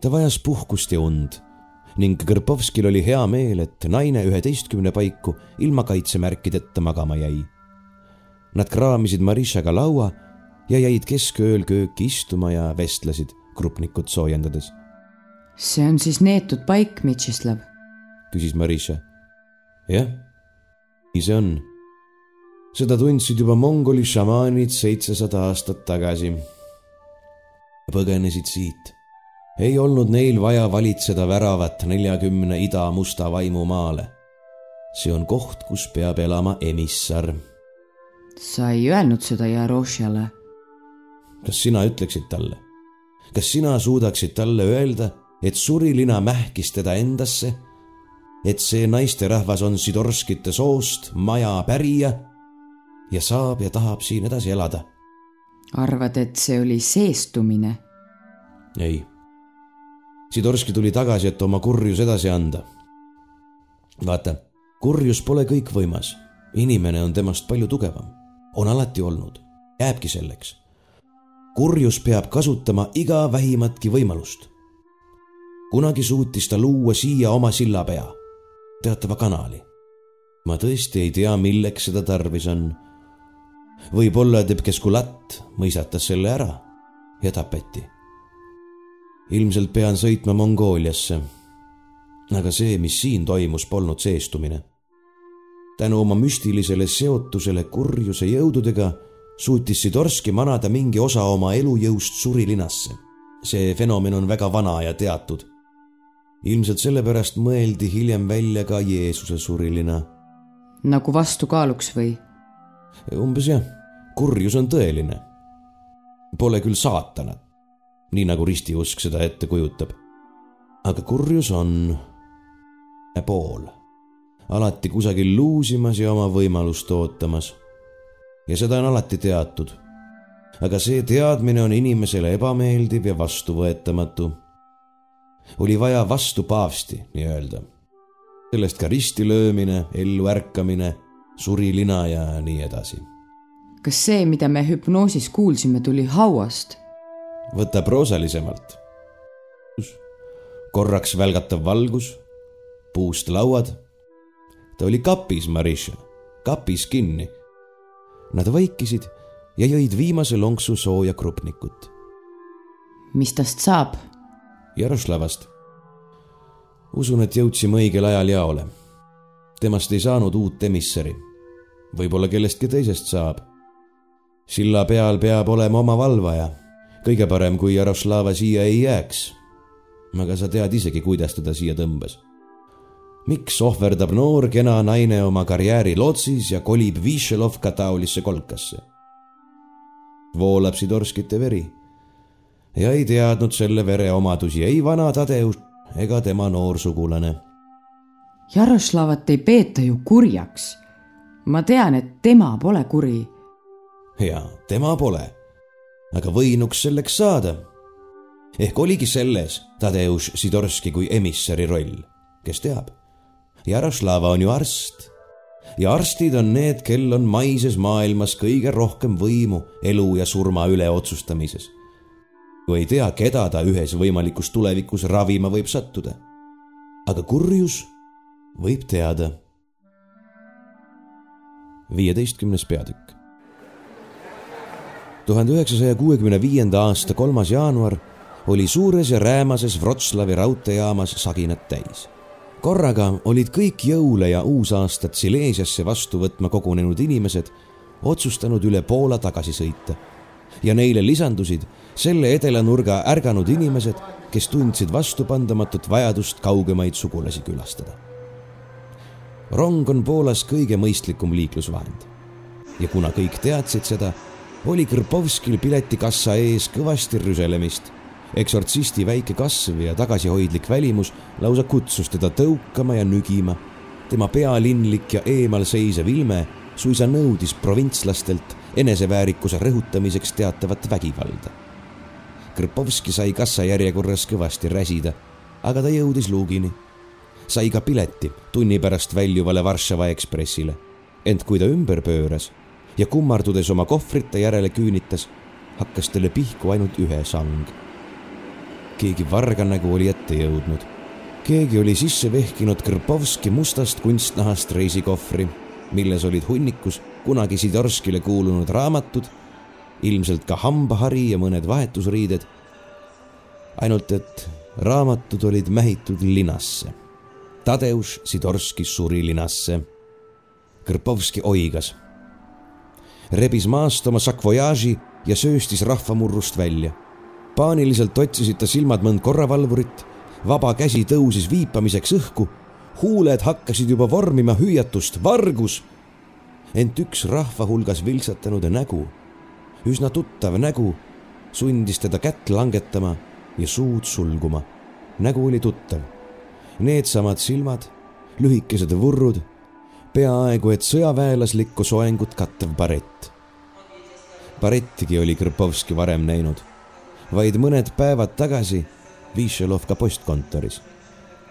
ta vajas puhkust ja und ning Kõrpovskil oli hea meel, et naine üheteistkümne paiku ilma kaitsemärkideta magama jäi. Nad kraamisid Marishaga laua ja jäid keskööl kööki istuma ja vestlesid, krupnikut soojendades. see on siis neetud paik, Mitšislav? küsis Marisha. jah, nii see on. seda tundsid juba Mongoli šamaanid seitsesada aastat tagasi. Põgenesid siit. ei olnud neil vaja valitseda väravat neljakümne ida musta vaimu maale. see on koht, kus peab elama emissar. sa ei öelnud seda Jarošjale. kas sina ütleksid talle? kas sina suudaksid talle öelda, et surilina mähkis teda endasse et see naisterahvas on Sidorskite soost maja pärija ja saab ja tahab siin edasi elada. Arvad, et see oli seestumine? ei. Sidorski tuli tagasi, et oma kurjus edasi anda. vaata, kurjus pole kõikvõimas. inimene on temast palju tugevam. on alati olnud, jääbki selleks. kurjus peab kasutama iga vähimatki võimalust. kunagi suutis ta luua siia oma sillapea teatava kanali. ma tõesti ei tea, milleks seda tarvis on. Võib-olla teeb Keskulatt mõisatas selle ära ja tapeti. ilmselt pean sõitma Mongooliasse. aga see, mis siin toimus, polnud seestumine. tänu oma müstilisele seotusele kurjuse jõududega suutis Sidorski manada mingi osa oma elujõust surilinasse. see fenomen on väga vana ja teatud ilmselt sellepärast mõeldi hiljem välja ka Jeesuse surilina. nagu vastukaaluks või? Umbes jah, kurjus on tõeline. Pole küll saatanat, nii nagu ristiusk seda ette kujutab. aga kurjus on pool, alati kusagil luusimas ja oma võimalust ootamas. ja seda on alati teatud. aga see teadmine on inimesele ebameeldiv ja vastuvõetamatu oli vaja vastu paavsti nii-öelda. sellest ka ristilöömine, elluärkamine, surilina ja nii edasi. kas see, mida me hüpnoosis kuulsime, tuli hauast? võta proosalisemalt. korraks välgatav valgus, puust lauad. ta oli kapis, Marisha, kapis kinni. Nad vaikisid ja jõid viimase lonksu sooja krupnikut. mis tast saab? Jaroslavast. usun, et jõudsime õigel ajal jaole. temast ei saanud uut emissari. Võib-olla kellestki teisest saab. silla peal peab olema oma valvaja. kõige parem, kui Jaroslava siia ei jääks. aga sa tead isegi, kuidas teda siia tõmbas. miks ohverdab noor kena naine oma karjääri Lootsis ja kolib Višelovka taolisse kolkasse? voolab Sidorskite veri ja ei teadnud selle vere omadusi ei vana Tadeus ega tema noor sugulane. Jaroslavat ei peeta ju kurjaks. Ma tean, et tema pole kuri. ja tema pole, aga võinuks selleks saada. ehk oligi selles Tadeusz Sidorski kui emissari roll, kes teab. Jaroslava on ju arst ja arstid on need, kel on maises maailmas kõige rohkem võimu elu ja surma üle otsustamises kui ei tea, keda ta ühes võimalikus tulevikus ravima võib sattuda. aga kurjus võib teada. Viieteistkümnes peatükk. tuhande üheksasaja kuuekümne viienda aasta kolmas jaanuar oli suures ja räämases Wroclawi raudteejaamas saginad täis. korraga olid kõik jõule ja uusaastat Sileesiasse vastu võtma kogunenud inimesed otsustanud üle Poola tagasi sõita ja neile lisandusid selle edelanurga ärganud inimesed, kes tundsid vastupandamatut vajadust kaugemaid sugulasi külastada. Rong on Poolas kõige mõistlikum liiklusvahend ja kuna kõik teadsid seda, oli Krpovskil piletikassa ees kõvasti rüselemist. eksortsisti väike kasv ja tagasihoidlik välimus lausa kutsus teda tõukama ja nügima. tema pealinlik ja eemal seisev ilme suisa nõudis provintslastelt eneseväärikuse rõhutamiseks teatavat vägivalda. Krpovski sai kassajärjekorras kõvasti räsida, aga ta jõudis luugini. Sai ka pileti tunni pärast väljuvale Varssava Ekspressile. ent kui ta ümber pööras ja kummardudes oma kohvrite järele küünitas, hakkas talle pihku ainult ühe sang. keegi varganägu oli ette jõudnud. keegi oli sisse vehkinud Krpovski mustast kunstnahast reisikohvri, milles olid hunnikus kunagi Sidorskile kuulunud raamatud, ilmselt ka hambahari ja mõned vahetusriided. ainult et raamatud olid mähitud linasse. Tadeusz Sidorski suri linasse. Kõrpovski oigas, rebis maast oma sakvojaaži ja sööstis rahvamurrust välja. paaniliselt otsisid ta silmad mõnd korravalvurit, vaba käsi tõusis viipamiseks õhku, huuled hakkasid juba vormima hüüatust vargus. ent üks rahva hulgas vilksatanud nägu, üsna tuttav nägu, sundis teda kätt langetama ja suud sulguma. nägu oli tuttav needsamad silmad, lühikesed vurrud, peaaegu et sõjaväelaslikku soengut kattev barett. barettigi oli Krpovski varem näinud, vaid mõned päevad tagasi Višelovka postkontoris.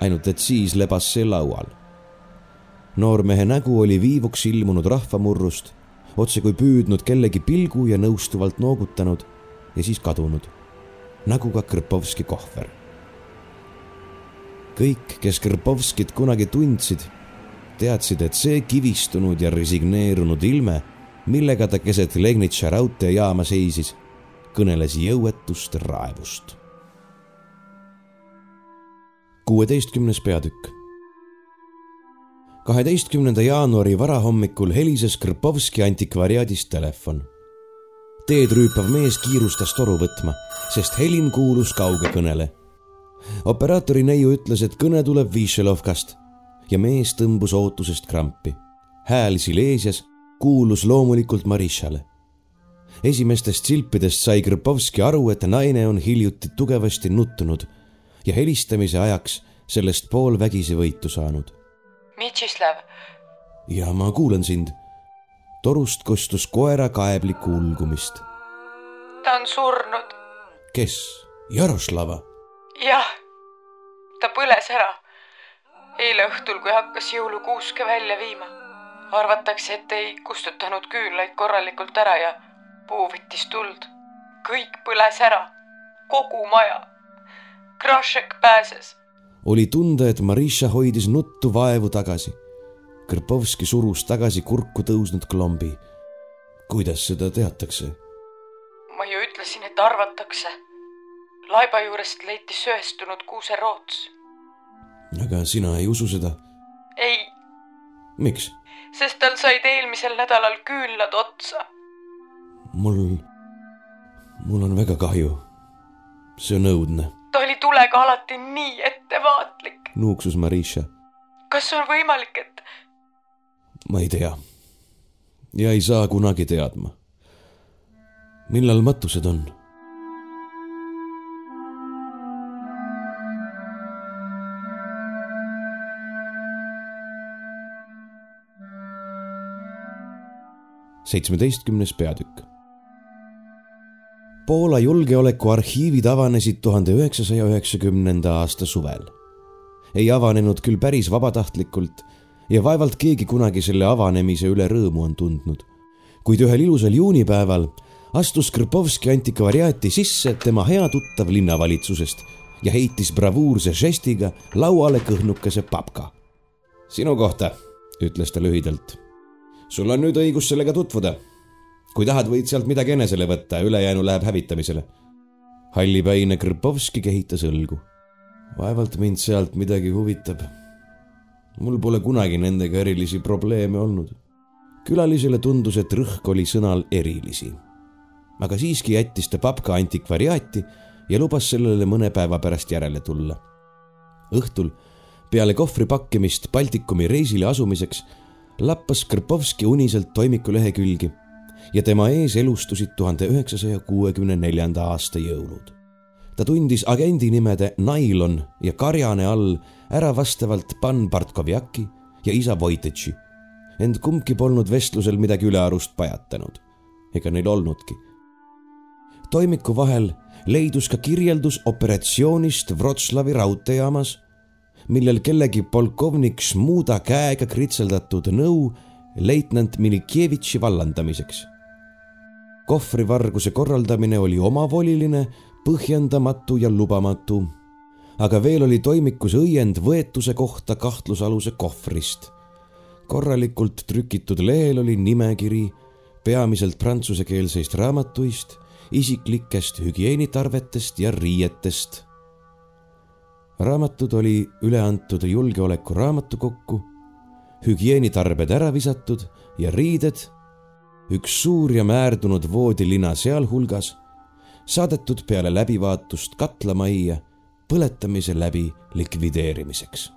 ainult et siis lebas see laual. noormehe nägu oli viivuks ilmunud rahvamurrust, otse kui püüdnud kellegi pilgu ja nõustuvalt noogutanud ja siis kadunud, nagu ka Krpovski kohver kõik, kes Kõrpovskit kunagi tundsid, teadsid, et see kivistunud ja resigneerunud ilme, millega ta keset Legnitša raudteejaama seisis, kõneles jõuetust raevust. kuueteistkümnes peatükk. kaheteistkümnenda jaanuari varahommikul helises Kõrpovski antikvariaadist telefon. teed rüüpav mees kiirustas toru võtma, sest helin kuulus kauge kõnele operaatori neiu ütles, et kõne tuleb Višelovkast ja mees tõmbus ootusest krampi. hääl Silesias kuulus loomulikult Marišale. esimestest silpidest sai Krpovski aru, et naine on hiljuti tugevasti nuttunud ja helistamise ajaks sellest poolvägisi võitu saanud. Mitšislav. ja ma kuulan sind. torust kostus koera kaeblikku ulgumist. ta on surnud. kes? Jaroslava jah, ta põles ära. eile õhtul, kui hakkas jõulukuuske välja viima. arvatakse, et ei kustutanud küünlaid korralikult ära ja puu võttis tuld. kõik põles ära, kogu maja. Krašek pääses. oli tunda, et Marisha hoidis nuttu vaevu tagasi. Krpovski surus tagasi kurku tõusnud klombi. kuidas seda teatakse? ma ju ütlesin, et arvatakse laiba juurest leiti söestunud kuuseroots. aga sina ei usu seda? ei. miks? sest tal said eelmisel nädalal küünlad otsa. mul, mul on väga kahju. see on õudne. ta oli tulega alati nii ettevaatlik. nuuksus Marisha. kas on võimalik, et? ma ei tea. ja ei saa kunagi teadma. millal matused on? Seitsmeteistkümnes peatükk. Poola julgeolekuarhiivid avanesid tuhande üheksasaja üheksakümnenda aasta suvel. ei avanenud küll päris vabatahtlikult ja vaevalt keegi kunagi selle avanemise üle rõõmu on tundnud. kuid ühel ilusal juunipäeval astus Krpovski antikvariaati sisse tema hea tuttav linnavalitsusest ja heitis bravuurse žestiga lauale kõhnukese papka. sinu kohta, ütles ta lühidalt sul on nüüd õigus sellega tutvuda. kui tahad, võid sealt midagi enesele võtta, ülejäänu läheb hävitamisele. hallipäine Krpovski kehitas õlgu. vaevalt mind sealt midagi huvitab. mul pole kunagi nendega erilisi probleeme olnud. külalisele tundus, et rõhk oli sõnal erilisi. aga siiski jättis ta papka antikvariaati ja lubas sellele mõne päeva pärast järele tulla. õhtul peale kohvri pakkimist Baltikumi reisile asumiseks lappas Krpovski uniselt toimiku lehekülgi ja tema ees elustusid tuhande üheksasaja kuuekümne neljanda aasta jõulud. ta tundis agendi nimede Nailon ja Karjane all ära vastavalt Pan Bartkovjaki ja isa Voitetši, ent kumbki polnud vestlusel midagi ülearust pajatanud. ega neil olnudki. toimiku vahel leidus ka kirjeldus operatsioonist Wroclawi raudteejaamas millel kellegi polkovnik Šmuda käega kritseldatud nõu leitnant Milikjevitši vallandamiseks. kohvrivarguse korraldamine oli omavoliline, põhjendamatu ja lubamatu. aga veel oli toimikus õiend võetuse kohta kahtlusaluse kohvrist. korralikult trükitud lehel oli nimekiri peamiselt prantsusekeelseist raamatuist, isiklikest hügieenitarvetest ja riietest raamatud oli üle antud julgeolekuraamatukokku, hügieenitarbed ära visatud ja riided, üks suur ja määrdunud voodilina sealhulgas, saadetud peale läbivaatust katlamajja põletamise läbi likvideerimiseks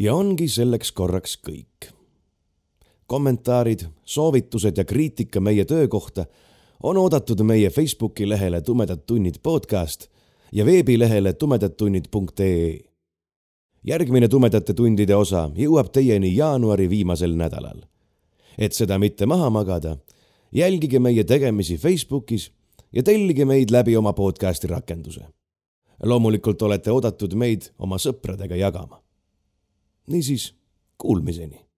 ja ongi selleks korraks kõik. kommentaarid, soovitused ja kriitika meie töö kohta on oodatud meie Facebooki lehele Tumedad tunnid podcast ja veebilehele tumedadtunnid.ee. järgmine Tumedate tundide osa jõuab teieni jaanuari viimasel nädalal. et seda mitte maha magada, jälgige meie tegemisi Facebookis ja tellige meid läbi oma podcasti rakenduse. loomulikult olete oodatud meid oma sõpradega jagama niisiis, kuulmiseni